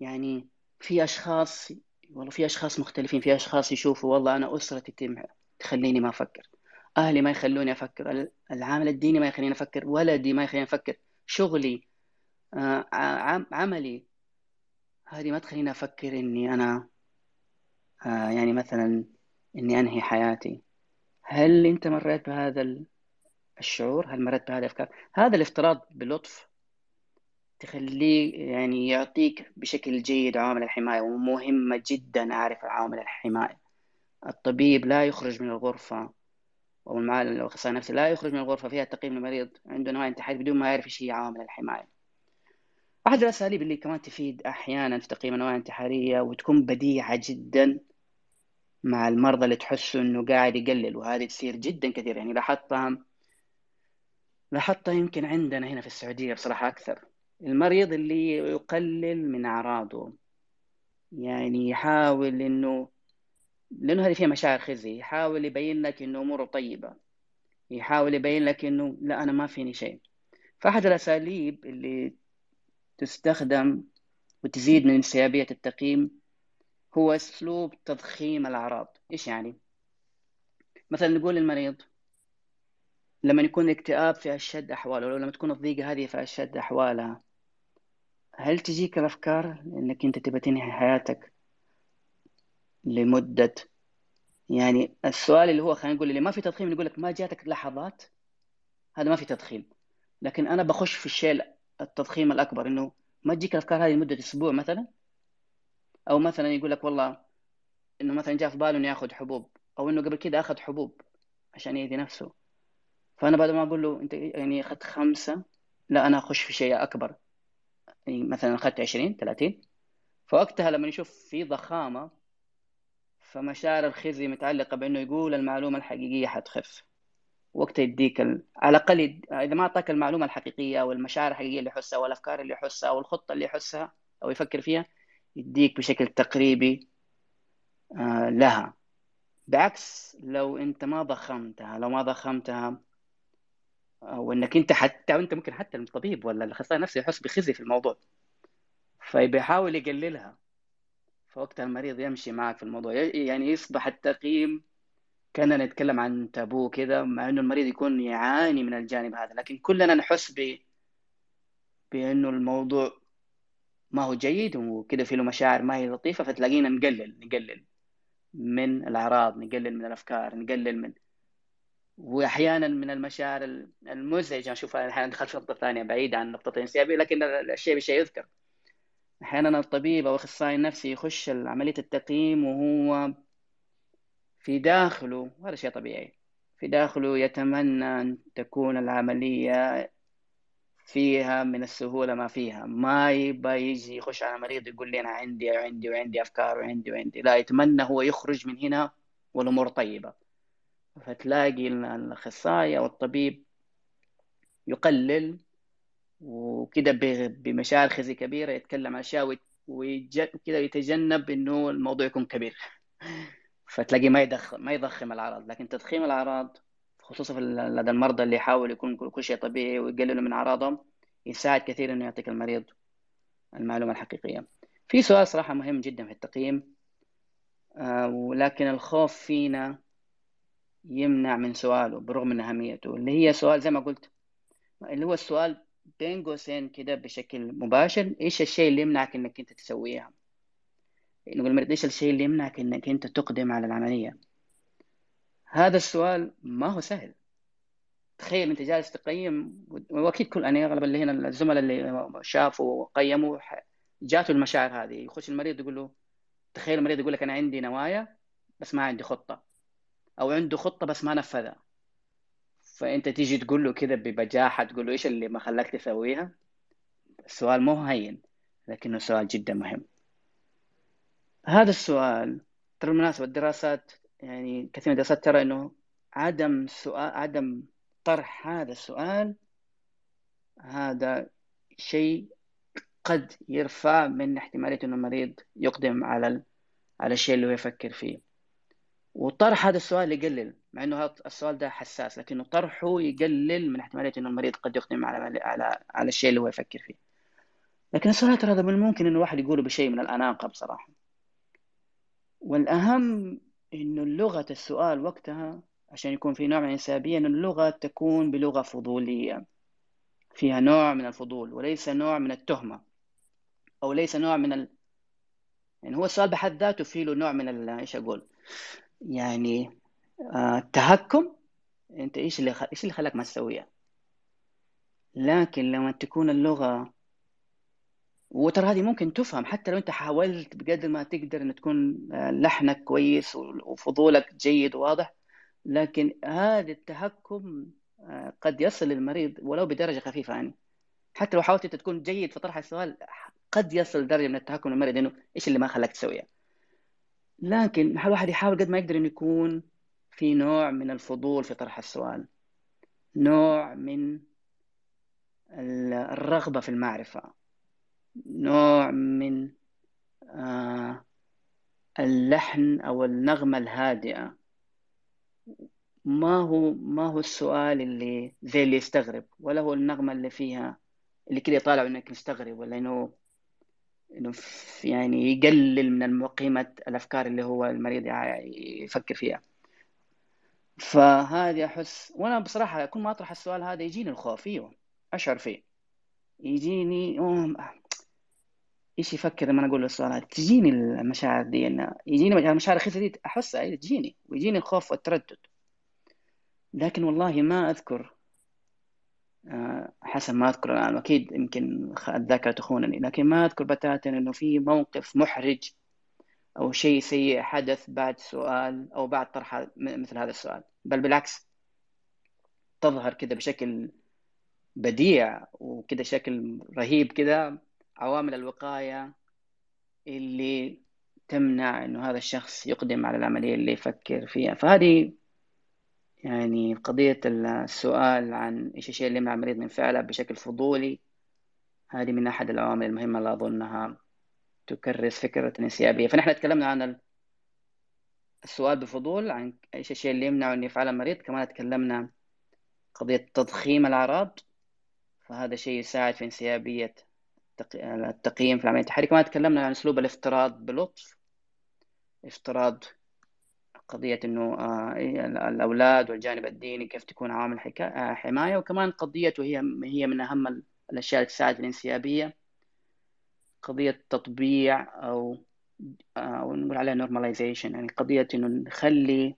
يعني في أشخاص والله في أشخاص مختلفين في أشخاص يشوفوا والله أنا أسرتي تخليني ما أفكر. أهلي ما يخلوني أفكر العامل الديني ما يخليني أفكر ولدي ما يخليني أفكر. شغلي آه، عملي. هذه ما تخليني أفكر إني أنا آه، يعني مثلا إني أنهي حياتي. هل أنت مريت بهذا الشعور؟ هل مريت بهذه الأفكار؟ هذا الافتراض بلطف تخليه يعني يعطيك بشكل جيد عوامل الحماية ومهمة جدا أعرف عوامل الحماية. الطبيب لا يخرج من الغرفة أو المعالج الأخصائي النفسي لا يخرج من الغرفة فيها تقييم المريض عنده نوع انتحاري بدون ما يعرف إيش هي عوامل الحماية. أحد الأساليب اللي كمان تفيد أحيانا في تقييم النوع الانتحارية وتكون بديعة جدا مع المرضى اللي تحسوا إنه قاعد يقلل وهذه تصير جدا كثير. يعني لاحظتها لاحظتها يمكن عندنا هنا في السعودية بصراحة أكثر. المريض اللي يقلل من أعراضه يعني يحاول إنه لأنه هذه فيها مشاعر خزي. يحاول يبين لك إنه أموره طيبة. يحاول يبين لك إنه لا أنا ما فيني شيء. فأحد الأساليب اللي تستخدم وتزيد من انسيابية التقييم هو أسلوب تضخيم الأعراض. إيش يعني؟ مثلا نقول للمريض لما يكون الاكتئاب في أشد أحواله لو لما تكون الضيقة هذه في أشد أحوالها هل تجيك الأفكار إنك أنت تبى تنهي حياتك؟ لمدة. يعني السؤال اللي هو خلينا نقول اللي ما في تضخيم يقول لك ما جاتك لحظات؟ هذا ما في تضخيم. لكن أنا بخش في الشيء التضخيم الأكبر إنه ما تجيك الأفكار هذه لمدة أسبوع مثلا؟ أو مثلا يقول لك والله إنه مثلا جاء في باله إنه ياخذ حبوب أو إنه قبل كده أخذ حبوب عشان يهدي نفسه. فأنا بعد ما أقول له أنت يعني أخذت خمسة لا أنا أخش في شيء أكبر. يعني مثلا أخذت 20 30 فوقتها لما يشوف في ضخامة فمشاعر الخزي متعلقة بأنه يقول المعلومة الحقيقية حتخف. وقتها يديك ال... على الأقل يد... إذا ما أعطاك المعلومة الحقيقية أو المشاعر الحقيقية اللي يحسها أو الأفكار اللي يحسها أو الخطة اللي يحسها أو يفكر فيها يديك بشكل تقريبي آه لها. بعكس لو أنت ما ضخمتها لو ما ضخمتها وأنك أنت حتى وانت ممكن حتى الطبيب ولا الأخصائي النفسي يحس بخزي في الموضوع فبيحاول يقللها. فوقتها المريض يمشي معك في الموضوع. يعني يصبح التقييم كأننا نتكلم عن تابو كذا مع إنه المريض يكون يعاني من الجانب هذا. لكن كلنا نحس ب بإنه الموضوع ما هو جيد وكذا في له مشاعر ما هي لطيفة فتلاقينا نقلل نقلل من الأعراض نقلل من الأفكار نقلل من وأحيانا من المشاعر المزعجة. اشوفها أحيانا دخلت في نقطة ثانية بعيدة عن نقطة الإنسيابية لكن الشيء بالشيء يذكر. أحيانا الطبيب أو الاخصائي النفسي يخش عملية التقييم وهو في داخله هذا شيء طبيعي. في داخله يتمنى أن تكون العملية فيها من السهولة ما فيها. ما يبغى يجي يخش على مريض يقول لي أنا عندي وعندي وعندي أفكار وعندي وعندي. لا يتمنى هو يخرج من هنا والأمور طيبة. فتلاقي الأخصائي أو الطبيب يقلل وكده بمشاعر خزي كبيرة يتكلم عن أشياء وكده يتجنب إنه الموضوع يكون كبير. [laughs] فتلاقي ما يضخم ما يضخم الأعراض. لكن تضخيم الأعراض خصوصا لدى المرضى اللي يحاول يكون كل شيء طبيعي ويقللوا من أعراضهم يساعد كثير إنه يعطيك المريض المعلومة الحقيقية. في سؤال صراحة مهم جدا في التقييم. آه ولكن الخوف فينا يمنع من سؤاله برغم من أهميته. اللي هي سؤال زي ما قلت اللي هو السؤال بين قوسين كده بشكل مباشر إيش الشيء اللي يمنعك إنك أنت تسويها؟ نقول المريض إيش الشيء اللي يمنعك إنك أنت تقدم على العملية؟ هذا السؤال ما هو سهل. تخيل أنت جالس تقيم وأكيد كل يعني أغلب اللي هنا الزملاء اللي شافوا وقيموا جاته المشاعر هذه. يخش المريض يقول له تخيل المريض يقول لك أنا عندي نوايا بس ما عندي خطة أو عنده خطة بس ما نفذها. فأنت تيجي تقول له كذا ببجاحة تقول له إيش اللي ما خلاك تسويها؟ السؤال مو هين لكنه سؤال جدا مهم. هذا السؤال ترى بالمناسبة الدراسات يعني كثير من الدراسات ترى إنه عدم سؤال عدم طرح هذا السؤال هذا شيء قد يرفع من احتمالية إنه المريض يقدم على على الشيء اللي هو يفكر فيه. وطرح هذا السؤال يقلل مع إنه هذا السؤال ده حساس لكنه طرحه يقلل من احتماليه إنه المريض قد يقدم على على على الشيء اللي هو يفكر فيه. لكن السؤال ترى هذا من الممكن إنه الواحد يقوله بشيء من الأناقة بصراحة. والأهم إنه لغه السؤال وقتها عشان يكون في نوع من الانسيابيه إنه اللغة تكون بلغة فضولية. فيها نوع من الفضول وليس نوع من التهمة أو ليس نوع من ال... يعني هو السؤال بحد ذاته فيه له نوع من ال... إيش أقول؟ يعني آه تهكم انت إيش اللي خ... إيش اللي خلاك ما تسويها؟ لكن لما تكون اللغة وترى هذه ممكن تفهم حتى لو أنت حاولت بقدر ما تقدر إن تكون آه، لحنك كويس وفضولك جيد وواضح لكن هذا التهكم آه، قد يصل للمريض ولو بدرجة خفيفة يعني. حتى لو حاولت أنت تكون جيد في طرح السؤال قد يصل لدرجة من التهكم للمريض إنه إيش اللي ما خلاك تسويها؟ لكن الواحد يحاول قد ما يقدر إنه يكون في نوع من الفضول في طرح السؤال. نوع من الرغبة في المعرفة. نوع من آه، اللحن أو النغمة الهادئة. ما هو ما هو السؤال اللي زي اللي يستغرب ولا هو النغمة اللي فيها اللي كده يطالع إنك مستغرب ولا إنه إنه يعني يقلل من قيمة الأفكار اللي هو المريض يفكر فيها. فهذه أحس وأنا بصراحة كل ما أطرح السؤال هذا يجيني الخوف فيه أشعر فيه. يجيني إيش يفكر لما أنا أقول له السؤال تجيني المشاعر دي إن يجيني المشاعر الخيفه دي احسها تجيني ويجيني الخوف والتردد. لكن والله ما أذكر حسب ما أذكر الآن أكيد يمكن الذاكره تخونني لكن ما أذكر بتاتا إنه في موقف محرج أو شيء سيء حدث بعد سؤال أو بعد طرح مثل هذا السؤال. بل بالعكس تظهر كده بشكل بديع وكده شكل رهيب كده عوامل الوقاية اللي تمنع إنه هذا الشخص يقدم على العملية اللي يفكر فيها. فهذه يعني قضية السؤال عن إيش الشيء اللي يمنع المريض من فعله بشكل فضولي هذه من أحد العوامل المهمة اللي أظنها تكرس فكرة الانسيابية. فنحن تكلمنا عن السؤال بفضول عن إيش الشيء اللي يمنعه أن يفعله المريض كمان تكلمنا قضية تضخيم الأعراض فهذا شيء يساعد في انسيابية التقييم في العملية التحريك كمان تكلمنا عن أسلوب الافتراض بلطف افتراض قضية إنه آه، الأولاد والجانب الديني كيف تكون عوامل آه، حماية. وكمان قضية وهي هي من أهم الأشياء اللي تساعد في الانسيابية. قضية تطبيع أو آه، أو نقول عليها normalization. يعني قضية إنه نخلي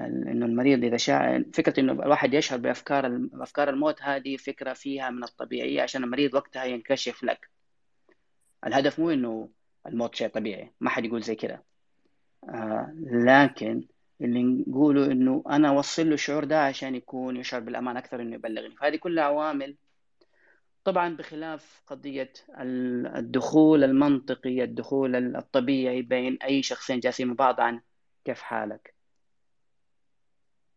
إنه المريض إذا شاء فكرة إنه الواحد يشعر بأفكار أفكار الموت هذه فكرة فيها من الطبيعية عشان المريض وقتها ينكشف لك. الهدف مو إنه الموت شيء طبيعي ما حد يقول زي كده. آه لكن اللي نقوله إنه أنا أوصل له الشعور ده عشان يكون يشعر بالأمان أكثر إنه يبلغني. فهذه كلها عوامل. طبعا بخلاف قضية الدخول المنطقي الدخول الطبيعي بين أي شخصين جالسين مع بعض عن كيف حالك؟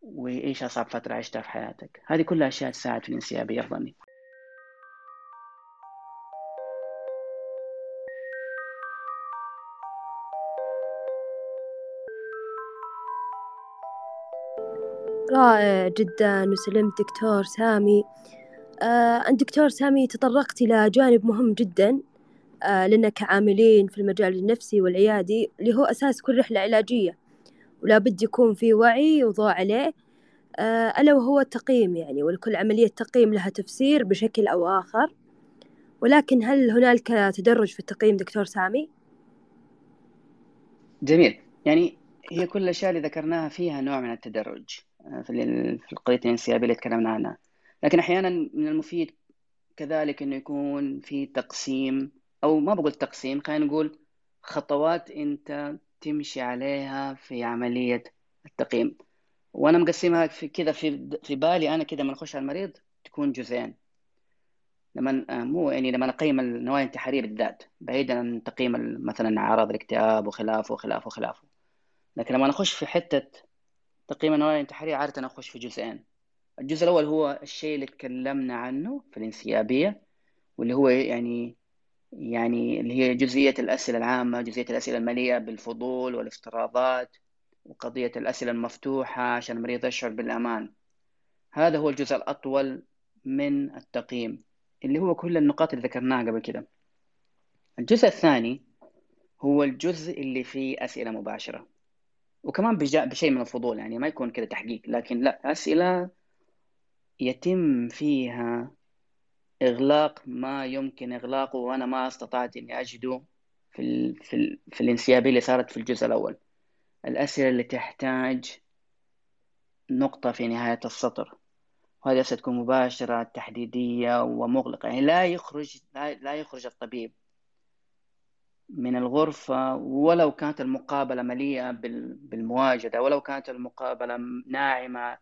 وإيش أصعب فترة عشتها في حياتك؟ هذه كلها أشياء تساعد في الانسيابية أظني رائع جدا وسلمت دكتور سامي. آه أنت دكتور سامي تطرقت إلى جانب مهم جدا. آه لنا كعاملين في المجال النفسي والعيادي اللي هو أساس كل رحلة علاجية. ولا بد يكون في وعي وضوء عليه. آه، ألا وهو التقييم يعني ولكل عملية تقييم لها تفسير بشكل أو آخر. ولكن هل هنالك تدرج في التقييم دكتور سامي؟ جميل. يعني هي كل الأشياء اللي ذكرناها فيها نوع من التدرج. آه، في القضية الإنسيابية اللي تكلمنا عنها. لكن أحيانا من المفيد كذلك إنه يكون في تقسيم أو ما بقول تقسيم خلينا نقول خطوات أنت تمشي عليها في عملية التقييم. وأنا مقسمها في كذا في في بالي أنا كذا لما أخش على المريض تكون جزئين. لما مو يعني لما اقيم النوايا الانتحارية بالذات بعيدا عن تقييم مثلا أعراض الاكتئاب وخلافه وخلافه وخلافه. لكن لما نخش في حتة تقييم النوايا الانتحارية عادة أخش في جزئين. الجزء الأول هو الشيء اللي تكلمنا عنه في الانسيابية واللي هو يعني يعني اللي هي جزئية الأسئلة العامة جزئية الأسئلة المليئه بالفضول والافتراضات وقضية الأسئلة المفتوحة عشان المريض يشعر بالأمان. هذا هو الجزء الأطول من التقييم اللي هو كل النقاط اللي ذكرناها قبل كده. الجزء الثاني هو الجزء اللي فيه أسئلة مباشرة. وكمان بشيء من الفضول يعني ما يكون كده تحقيق لكن لا أسئلة يتم فيها إغلاق ما يمكن إغلاقه وأنا ما استطعت إني أجده في ال في ال في الانسيابية اللي صارت في الجزء الأول. الأسئلة اللي تحتاج نقطة في نهاية السطر. وهذه ستكون مباشرة تحديدية ومغلقة. يعني لا يخرج لا يخرج الطبيب. من الغرفة ولو كانت المقابلة مليئة بالمواجدة ولو كانت المقابلة ناعمة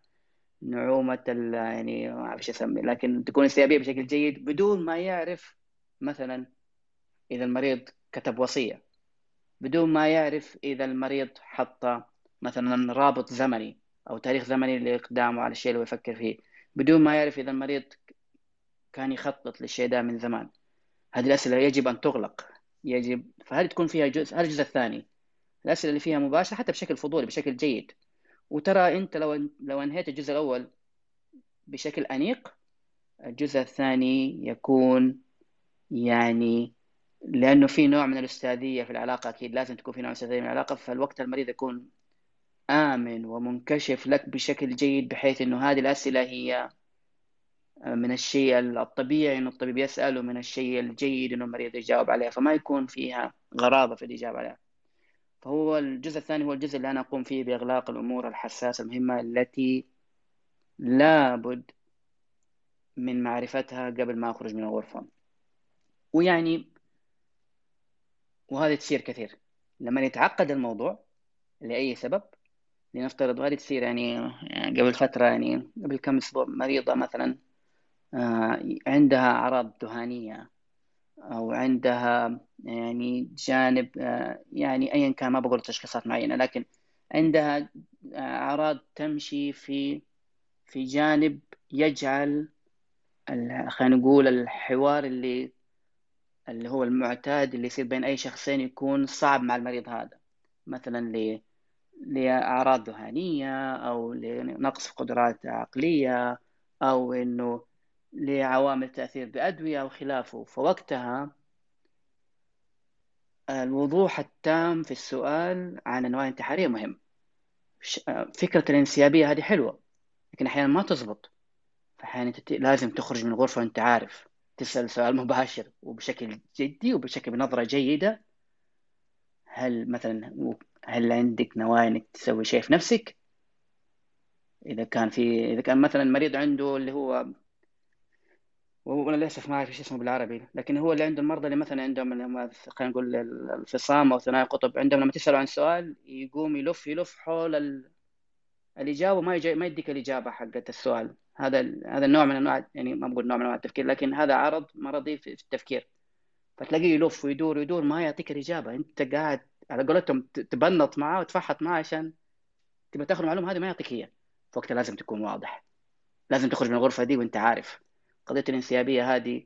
نعومة يعني ما أعرف أسمي لكن تكون استيعابية بشكل جيد بدون ما يعرف مثلا إذا المريض كتب وصية بدون ما يعرف إذا المريض حط مثلا رابط زمني أو تاريخ زمني لإقدامه على الشيء اللي يفكر فيه بدون ما يعرف إذا المريض كان يخطط للشيء ده من زمان. هذه الأسئلة يجب أن تغلق. يجب. فهذه تكون فيها جزء هذا الجزء الثاني؟ الأسئلة اللي فيها مباشرة حتى بشكل فضولي بشكل جيد. وترى أنت لو لو أنهيت الجزء الأول بشكل أنيق الجزء الثاني يكون يعني لأنه في نوع من الأستاذية في العلاقة أكيد لازم تكون في نوع من الأستاذية في العلاقة. فالوقت المريض يكون آمن ومنكشف لك بشكل جيد بحيث إنه هذه الأسئلة هي من الشيء الطبيعي إنه الطبيب يسأل ومن الشيء الجيد إنه المريض يجاوب عليها فما يكون فيها غرابة في الإجابة عليها فهو الجزء الثاني هو الجزء اللي أنا أقوم فيه بإغلاق الأمور الحساسة المهمة التي لابد من معرفتها قبل ما أخرج من الغرفة. ويعني وهذه تصير كثير. لما يتعقد الموضوع لأي سبب لنفترض وهذه تصير يعني, يعني قبل فترة يعني قبل كم أسبوع مريضة مثلا عندها أعراض دهانية أو عندها يعني جانب آه، يعني أيا كان ما بقول تشخيصات معينة لكن عندها أعراض تمشي في في جانب يجعل خلينا نقول الحوار اللي اللي هو المعتاد اللي يصير بين أي شخصين يكون صعب مع المريض هذا. مثلا لأعراض ذهانية أو لنقص قدرات عقلية أو إنه لعوامل تأثير بأدوية أو خلافه فوقتها الوضوح التام في السؤال عن أنواع الانتحارية مهم. فكرة الانسيابية هذه حلوة لكن أحيانا ما تزبط. فأحيانا لازم تخرج من الغرفة وأنت عارف تسأل سؤال مباشر وبشكل جدي وبشكل بنظرة جيدة. هل مثلا هل عندك نوايا إنك تسوي شيء في نفسك؟ إذا كان في إذا كان مثلا مريض عنده اللي هو وأنا للأسف ما أعرف إيش اسمه بالعربي لكن هو اللي عنده المرضى اللي مثلا عندهم خلينا نقول الفصام أو ثنائي قطب عندهم لما تساله عن سؤال يقوم يلف يلف حول ال... الإجابة ما يجي ما يديك الإجابة حقت السؤال. هذا هذا النوع من أنواع يعني ما بقول نوع من أنواع التفكير لكن هذا عرض مرضي في التفكير. فتلاقيه يلف ويدور ويدور ما يعطيك الإجابة. أنت قاعد على قولتهم تبنط معاه وتفحط معاه عشان تبغى تاخذ المعلومة هذه ما يعطيك هي. فوقتها لازم تكون واضح. لازم تخرج من الغرفة دي وأنت عارف. قضية الانسيابية هذه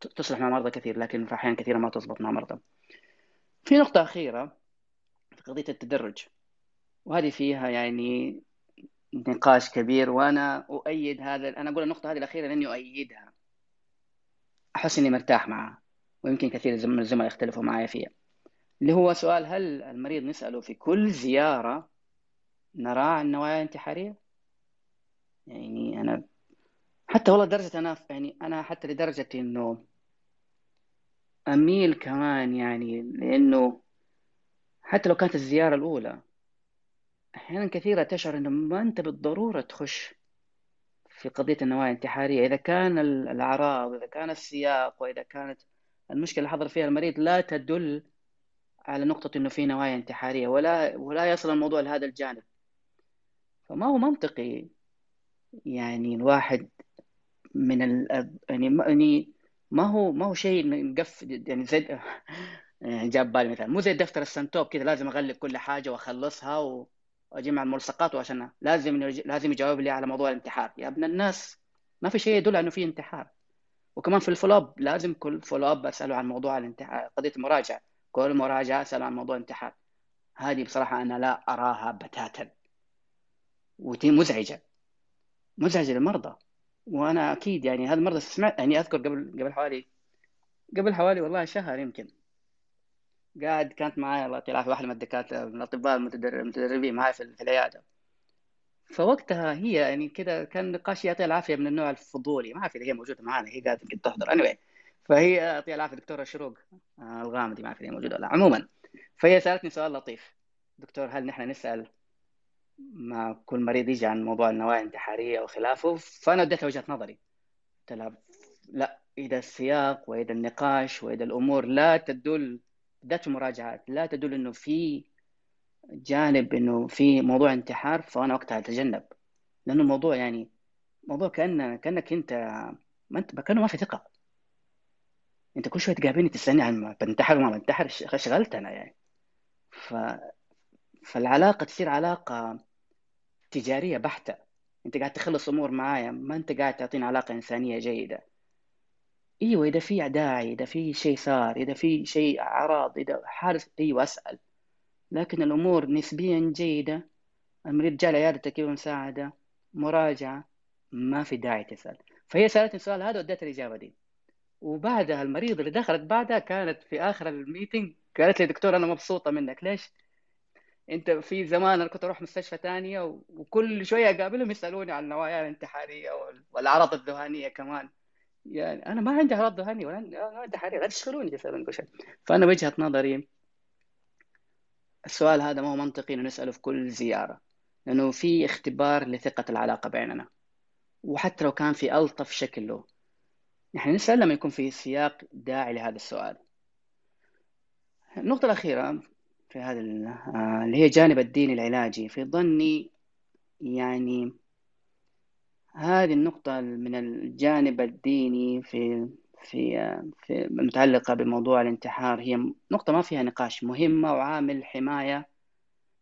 تصلح مع مرضى كثير لكن في أحيان كثيرة ما تزبط مع مرضى. في نقطة أخيرة في قضية التدرج وهذه فيها يعني نقاش كبير وأنا أؤيد هذا أنا أقول النقطة هذه الأخيرة لأني أؤيدها. أحس إني مرتاح معها ويمكن كثير من الزملاء يختلفوا معي فيها. اللي هو سؤال هل المريض نسأله في كل زيارة نرى عن نوايا انتحارية؟ يعني أنا حتى والله درجة أنا يعني أنا حتى لدرجة إنه أميل كمان يعني لأنه حتى لو كانت الزيارة الأولى أحيانا كثيرة تشعر إنه ما أنت بالضرورة تخش في قضية النوايا الانتحارية. إذا كان الأعراض إذا كان السياق وإذا كانت المشكلة اللي حضر فيها المريض لا تدل على نقطة إنه في نوايا انتحارية ولا ولا يصل الموضوع لهذا الجانب. فما هو منطقي يعني الواحد من ال يعني يعني ما هو ما هو شيء نقف يعني زي يعني جاب بالي مثلا. مو زي دفتر السنتوب كذا لازم أغلق كل حاجة وأخلصها وأجمع الملصقات وعشان لازم لازم يجاوب لي على موضوع الانتحار. يا ابن الناس ما في شيء يدل إنه في انتحار. وكمان في ال follow-up لازم كل follow-up أسأله عن موضوع الانتحار قضية المراجعة. كل مراجعة اساله عن موضوع الانتحار. هذه بصراحة أنا لا أراها بتاتا. وتي مزعجة. مزعجة للمرضى. وأنا أكيد يعني هذا المرضى سمعت يعني أذكر قبل قبل حوالي قبل حوالي والله شهر يمكن. قاعد كانت معي الله يعطيه العافية واحدة من الدكاتره من الأطباء المتدربين معي في العيادة. فوقتها هي يعني كذا كان نقاش يعطيها العافية من النوع الفضولي ما اعرف اذا هي موجودة معنا هي قاعدة يمكن تحضر. Anyway فهي يعطيها العافية دكتورة شروق آه، الغامدي ما اعرف اذا هي موجودة ولا عموما فهي سألتني سؤال لطيف. دكتور هل نحن نسأل ما كل مريض يجي عن موضوع النوايا الانتحارية وخلافه فأنا اديتها وجهة نظري. قلت لها لا إذا السياق وإذا النقاش وإذا الأمور لا تدل ذات المراجعات لا تدل إنه في جانب إنه في موضوع انتحار فأنا وقتها أتجنب. لأنه الموضوع يعني موضوع كان كأنك أنت ما أنت كأنه ما في ثقة. أنت كل شوية تقابلني تسألني عن بنتحر وما بنتحر شغلت أنا يعني. ف فالعلاقة تصير علاقة تجارية بحتة. أنت قاعد تخلص أمور معايا ما أنت قاعد تعطيني علاقة إنسانية جيدة. أيوه إذا في داعي إذا في شيء صار إذا في شيء أعراض إذا حارس أيوه أسأل. لكن الأمور نسبيا جيدة المريض جاء لعيادتك يبغى مساعده مراجعة ما في داعي تسأل. فهي سألتني السؤال هذا واديتها الإجابة دي. وبعدها المريض اللي دخلت بعدها كانت في آخر الميتنج قالت لي دكتور أنا مبسوطة منك. ليش؟ انت في زمان أنا كنت أروح مستشفى ثانية وكل شوية اقابلهم يسألوني عن النوايا الانتحارية والأعراض الذهانيه كمان. يعني أنا ما عندي أعراض ذهانيه ولا حريق لا تشغلوني يسالون كل شيء. فأنا وجهة نظري السؤال هذا ما هو منطقي إنه نسأله في كل زيارة. لأنه في اختبار لثقة العلاقة بيننا. وحتى لو كان في ألطف شكل له. نحن نسأل لما يكون في سياق داعي لهذا السؤال. النقطة الأخيرة في هذا آه، اللي هي جانب الدين العلاجي. في ظني يعني هذه النقطة من الجانب الديني في في في المتعلقة بموضوع الانتحار. هي نقطة ما فيها نقاش مهمة وعامل حماية.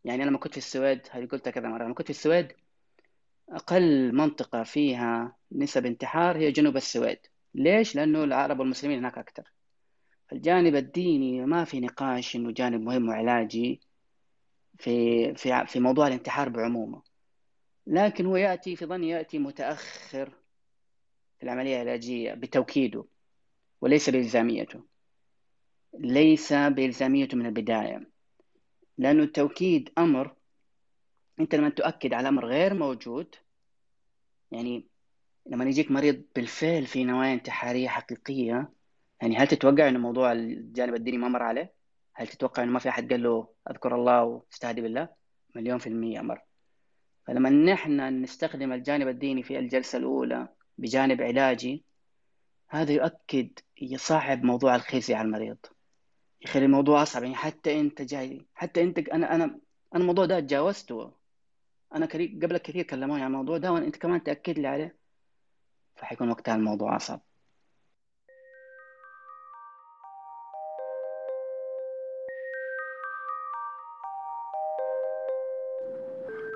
يعني أنا لما كنت في السويد هذه قلتها كذا مرة لما كنت في السويد أقل منطقة فيها نسب انتحار هي جنوب السويد. ليش؟ لأنه العرب والمسلمين هناك أكثر. الجانب الديني ما في نقاش إنه جانب مهم وعلاجي في في في موضوع الانتحار بعمومه. لكن هو يأتي في ظني يأتي متأخر في العملية العلاجية بتوكيده وليس بإلزاميته. ليس بإلزاميته من البداية. لأنه التوكيد أمر أنت لما تؤكد على أمر غير موجود يعني لما يجيك مريض بالفعل في نوايا انتحارية حقيقية يعني هل تتوقع أنه موضوع الجانب الديني ما مر عليه؟ هل تتوقع أنه ما في أحد قال له أذكر الله واستهدي بالله؟ مليون في المية أمر فلما نحن نستخدم الجانب الديني في الجلسة الأولى بجانب علاجي هذا يؤكد يصعب موضوع الخزي على المريض. يخلي الموضوع أصعب. يعني حتى أنت جاي حتى أنت أنا أنا أنا الموضوع ده تجاوزته. أنا قبل كثير كلموني عن الموضوع ده وأنت كمان تأكد لي عليه. فحيكون وقتها الموضوع أصعب.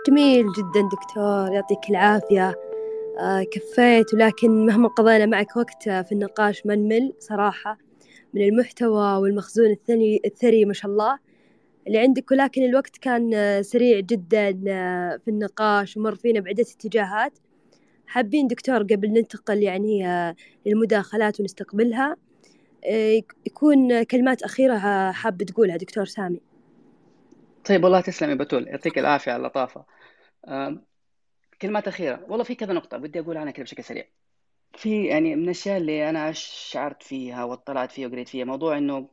جميل جدا دكتور. يعطيك العافية. آه كفيت ولكن مهما قضينا معك وقت في النقاش ما نمل صراحة. من المحتوى والمخزون الثري, الثري ما شاء الله اللي عندك ولكن الوقت كان آه، سريع جدا آه، في النقاش ومر فينا بعدة اتجاهات. حابين دكتور قبل ننتقل يعني آه، للمداخلات ونستقبلها. يكون كلمات أخيرة حاب تقولها دكتور سامي. طيب والله تسلم يا بتول يعطيك العافية على اللطافة. كلمات أخيرة. والله في كذا نقطة بدي أقول عنها كذا بشكل سريع. في يعني من الأشياء اللي أنا شعرت فيها واطلعت فيها وقريت فيها موضوع إنه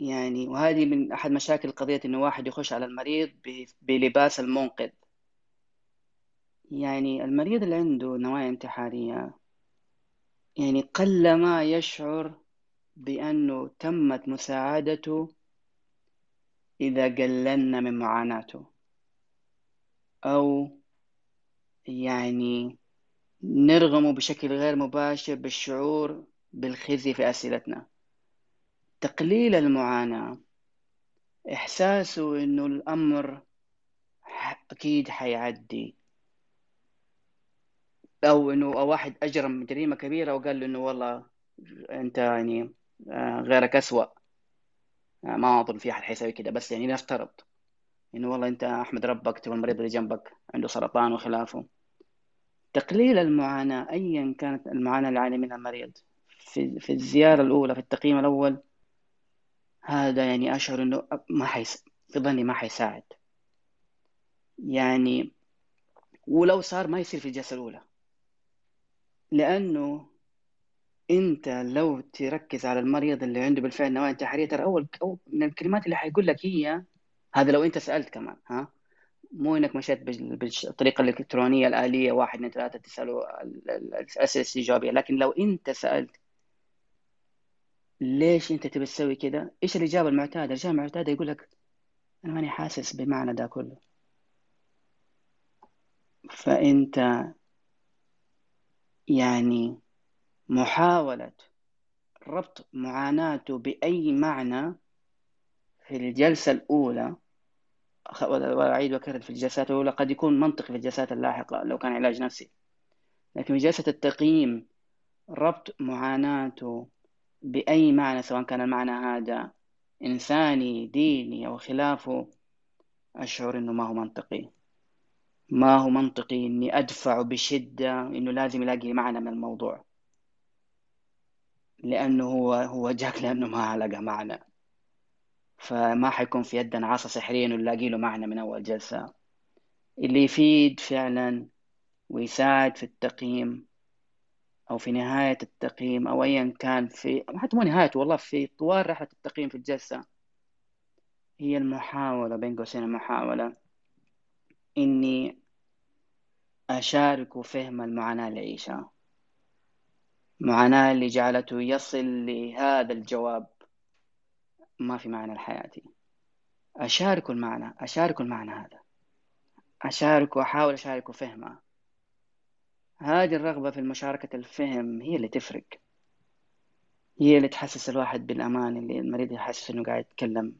يعني وهذه من أحد مشاكل قضية إنه واحد يخش على المريض بلباس المنقذ. يعني المريض اللي عنده نوايا انتحارية يعني قل ما يشعر بأنه تمت مساعدته إذا قللنا من معاناته. أو يعني نرغمه بشكل غير مباشر بالشعور بالخزي في أسئلتنا. تقليل المعاناة. إحساسه إنه الأمر أكيد حيعدي. أو إنه واحد أجرم جريمة كبيرة وقال له إنه والله أنت يعني آه، غيرك أسوأ. ما أظن في أحد حيسوي كده بس يعني نفترض إنه والله أنت أحمد ربك تبغى المريض اللي جنبك عنده سرطان وخلافه. تقليل المعاناة أيا كانت المعاناة اللي يعاني منها المريض. في في الزيارة الأولى في التقييم الأول هذا يعني أشعر إنه ما حيس في ظني ما حيساعد. يعني ولو صار ما يصير في الجلسة الأولى. لأنه أنت لو تركز على المريض اللي عنده بالفعل نوايا انتحارية ترى أو من الكلمات اللي حيقول لك هي هذا لو أنت سألت كمان ها مو إنك مشيت بالطريقة الإلكترونية الآلية واحد اثنين ثلاثة تساله الاسئله الاستجابيه لكن لو أنت سألت ليش أنت تبي تسوي كذا؟ إيش الإجابة المعتادة؟ الإجابة المعتادة يقول لك أنا ماني حاسس بمعنى ده كله فأنت يعني محاولة ربط معاناته بأي معنى في الجلسة الأولى. وأعيد وأكرر في الجلسات الأولى قد يكون منطقي في الجلسات اللاحقة لو كان علاج نفسي. لكن في جلسة التقييم ربط معاناته بأي معنى سواء كان المعنى هذا إنساني ديني أو خلافه أشعر إنه ما هو منطقي. ما هو منطقي إني أدفع بشدة إنه لازم يلاقي معنى من الموضوع. لأنه هو هو جاك لأنه ما لقى معنى. فما حيكون في يدنا عصا سحرية نلاقي له معنى من أول جلسة. اللي يفيد فعلا ويساعد في التقييم أو في نهاية التقييم أو أيا كان في حتى مو نهاية والله في طوال رحلة التقييم في الجلسة هي المحاولة بين قوسين المحاولة إني أشارك فهم المعاناة اللي يعيشها المعاناة اللي جعلته يصل لهذا الجواب. ما في معنى لحياتي أشارك المعنى أشارك المعنى هذا. أشارك وأحاول أشارك فهمه. هذه الرغبة في المشاركة الفهم هي اللي تفرق. هي اللي تحسس الواحد بالأمان اللي المريض يحسس إنه قاعد يتكلم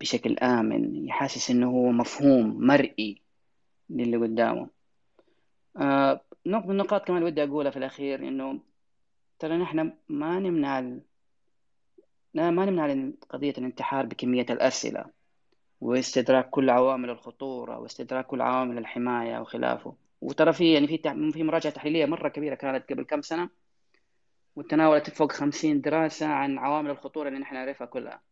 بشكل آمن يحسس إنه هو مفهوم مرئي للي قدامه. آه نقطة من النقاط كمان ودي أقولها في الأخير إنه ترى نحن ما نمنع لا ما نمنع قضية الانتحار بكمية الأسئلة واستدراك كل عوامل الخطورة واستدراك كل عوامل الحماية وخلافه. وترى في يعني في في مراجعة تحليلية مرة كبيرة كانت قبل كم سنة وتناولت فوق خمسين دراسة عن عوامل الخطورة اللي نحن نعرفها كلها.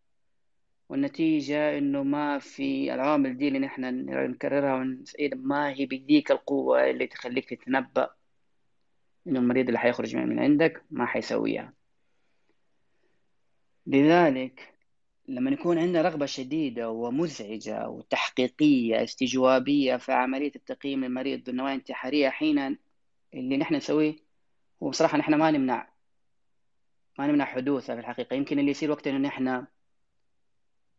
والنتيجة إنه ما في العوامل دي اللي نحن نكررها ونسأل ما هي بديك القوة اللي تخليك تتنبأ إنه المريض اللي حيخرج من عندك ما حيسويها. لذلك لما يكون عندنا رغبة شديدة ومزعجة وتحقيقية استجوابية في عملية التقييم للمريض بالنوايا الانتحارية حين اللي نحن نسويه هو بصراحة نحن ما نمنع ما نمنع حدوثها في الحقيقة. يمكن اللي يصير وقت إنه نحن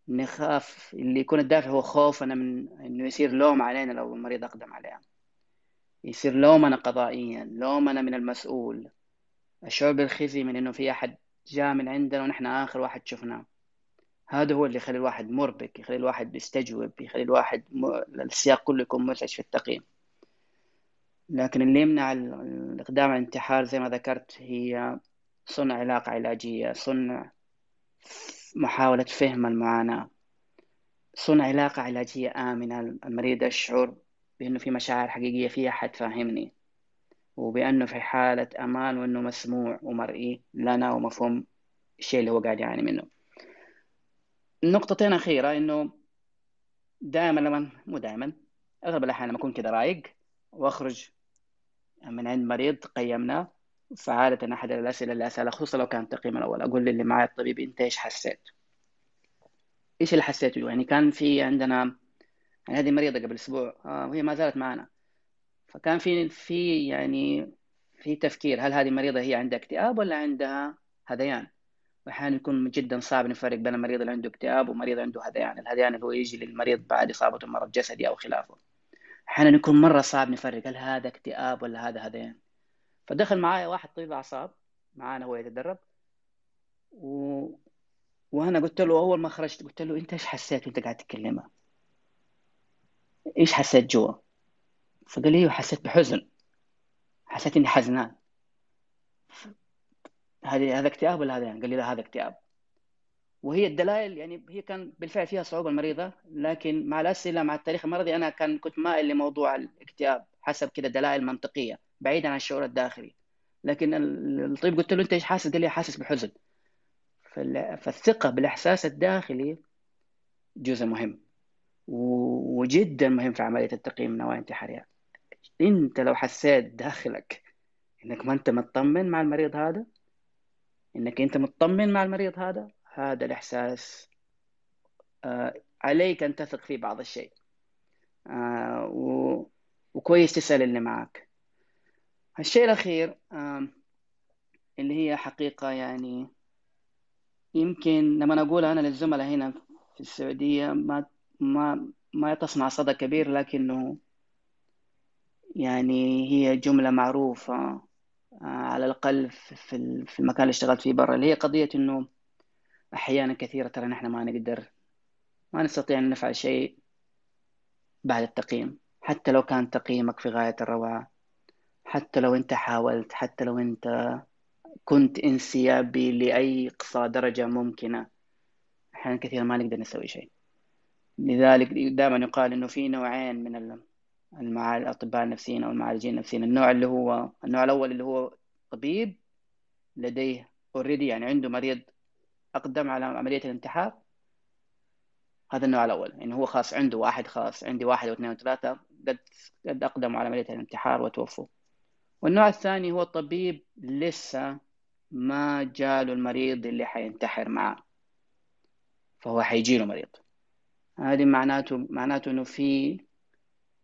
نخاف اللي يكون الدافع هو خوفنا من إنه يصير لوم علينا لو المريض أقدم عليها يصير لومنا قضائيا لومنا من المسؤول. الشعور بالخزي من إنه في أحد جاء من عندنا ونحن آخر واحد شفناه. هذا هو اللي يخلي الواحد مربك يخلي الواحد بيستجوب يخلي الواحد م... السياق كله يكون مزعج في التقييم. لكن اللي يمنع الإقدام على الانتحار زي ما ذكرت هي صنع علاقة علاجية صنع محاولة فهم المعاناة. صنع علاقة علاجية آمنة. المريض يشعر بأنه في مشاعر حقيقية في أحد فاهمني. وبأنه في حالة أمان وأنه مسموع ومرئي. لنا ومفهوم الشيء اللي هو قاعد يعاني منه. نقطتين أخيرة إنه دائما لما مو دائما أغلب الأحيان لما أكون كذا رايق وأخرج من عند مريض قيمناه فعادة أحد الأسئلة اللي أسألها خصوصا لو كان التقييم الأول أقول للي معي الطبيب أنت إيش حسيت؟ إيش اللي حسيته؟ يعني كان في عندنا يعني هذه مريضة قبل أسبوع آه وهي ما زالت معنا. فكان في في يعني في تفكير هل هذه المريضة هي عندها اكتئاب ولا عندها هذيان؟ واحيانا يكون جدا صعب نفرق بين المريض اللي عنده اكتئاب ومريض عنده هذيان. الهذيان اللي هو يجي للمريض بعد إصابته بمرض جسدي أو خلافه. أحيانا يكون مرة صعب نفرق هل هذا اكتئاب ولا هذا هذيان؟ فدخل معايا واحد طبيب أعصاب معانا هو يتدرب. و... وأنا قلت له أول ما خرجت قلت له أنت إيش حسيت وأنت قاعد تتكلمها إيش حسيت جوا؟ فقال لي حسيت بحزن. حسيت إني حزنان. هذه هذا اكتئاب ولا هذا قال لي لا هذا اكتئاب. وهي الدلائل يعني هي كان بالفعل فيها صعوبة المريضة لكن مع الأسئلة مع التاريخ المرضي أنا كان كنت مائل لموضوع الاكتئاب حسب كذا دلائل منطقية. بعيدا عن الشعور الداخلي لكن الطبيب قلت له أنت إيش حاسس؟ قال لي حاسس بحزن فالثقة بالإحساس الداخلي جزء مهم وجدا مهم في عملية التقييم النوايا الانتحاريه أنت لو حسيت داخلك إنك ما أنت مطمن مع المريض هذا إنك أنت مطمن مع المريض هذا هذا الإحساس آه عليك أن تثق فيه بعض الشيء آه. وكويس تسأل اللي معك الشيء الأخير آه اللي هي حقيقة يعني يمكن لما أقول أنا للزملاء هنا في السعودية ما ما ما تصنع صدى كبير لكنه يعني هي جملة معروفة آه، على الأقل في المكان اللي اشتغلت فيه برا. اللي هي قضية إنه أحيانا كثيرة ترى نحن ما نقدر ما نستطيع أن نفعل شيء بعد التقييم. حتى لو كان تقييمك في غاية الروعة حتى لو أنت حاولت حتى لو أنت كنت انسيابي لأي قصى درجة ممكنة أحيانا كثيرا ما نقدر نسوي شيء. لذلك دائما يقال إنه في نوعين من. الأطباء النفسيين أو المعالجين النفسيين. النوع اللي هو النوع الأول اللي هو طبيب لديه اوريدي يعني عنده مريض أقدم على عملية الانتحار. هذا النوع الأول. انه هو خاص عنده واحد خاص عندي واحد واثنين وثلاثة قد قد أقدموا على عملية الانتحار وتوفوا. والنوع الثاني هو طبيب لسه ما جاله المريض اللي حينتحر معه فهو حيجيله مريض. هذه معناته معناته إنه في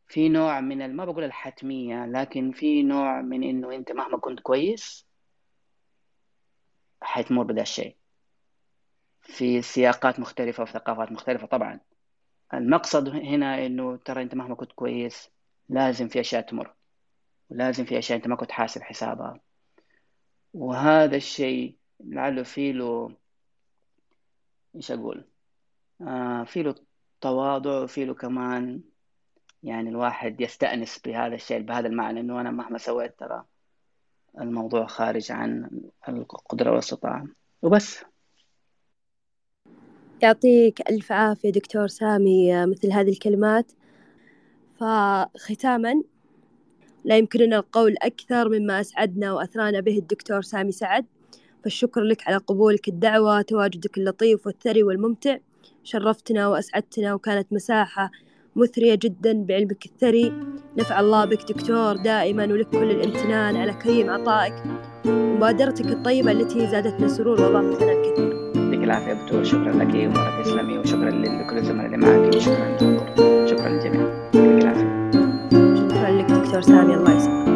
في نوع من ما بقول الحتمية لكن في نوع من إنه أنت مهما كنت كويس حتمر بدا الشيء. في سياقات مختلفة وفي ثقافات مختلفة طبعا. المقصد هنا إنه ترى أنت مهما كنت كويس لازم في أشياء تمر. ولازم في أشياء أنت ما كنت حاسب حسابها. وهذا الشيء لعله فيه له إيش أقول؟ آه فيه له تواضع وفي له كمان يعني الواحد يستأنس بهذا الشيء بهذا المعنى إنه أنا مهما سويت ترى الموضوع خارج عن القدرة والأستطاعة. وبس. يعطيك ألف عافية دكتور سامي مثل هذه الكلمات. فختاما لا يمكننا القول أكثر مما أسعدنا وأثرانا به الدكتور سامي سعد. فالشكر لك على قبولك الدعوة تواجدك اللطيف والثري والممتع. شرفتنا وأسعدتنا وكانت مساحة مثرية جدا بعلمك الثري. نفع الله بك دكتور دائما ولك كل الامتنان على كريم عطائك. ومبادرتك الطيبة التي زادتنا سرور وأضافت لنا الكثير. يعطيك العافية دكتور. شكرا لك ومرة تسلمي وشكرا لكل الزملاء اللي معك. وشكرا Taylor Saniel license.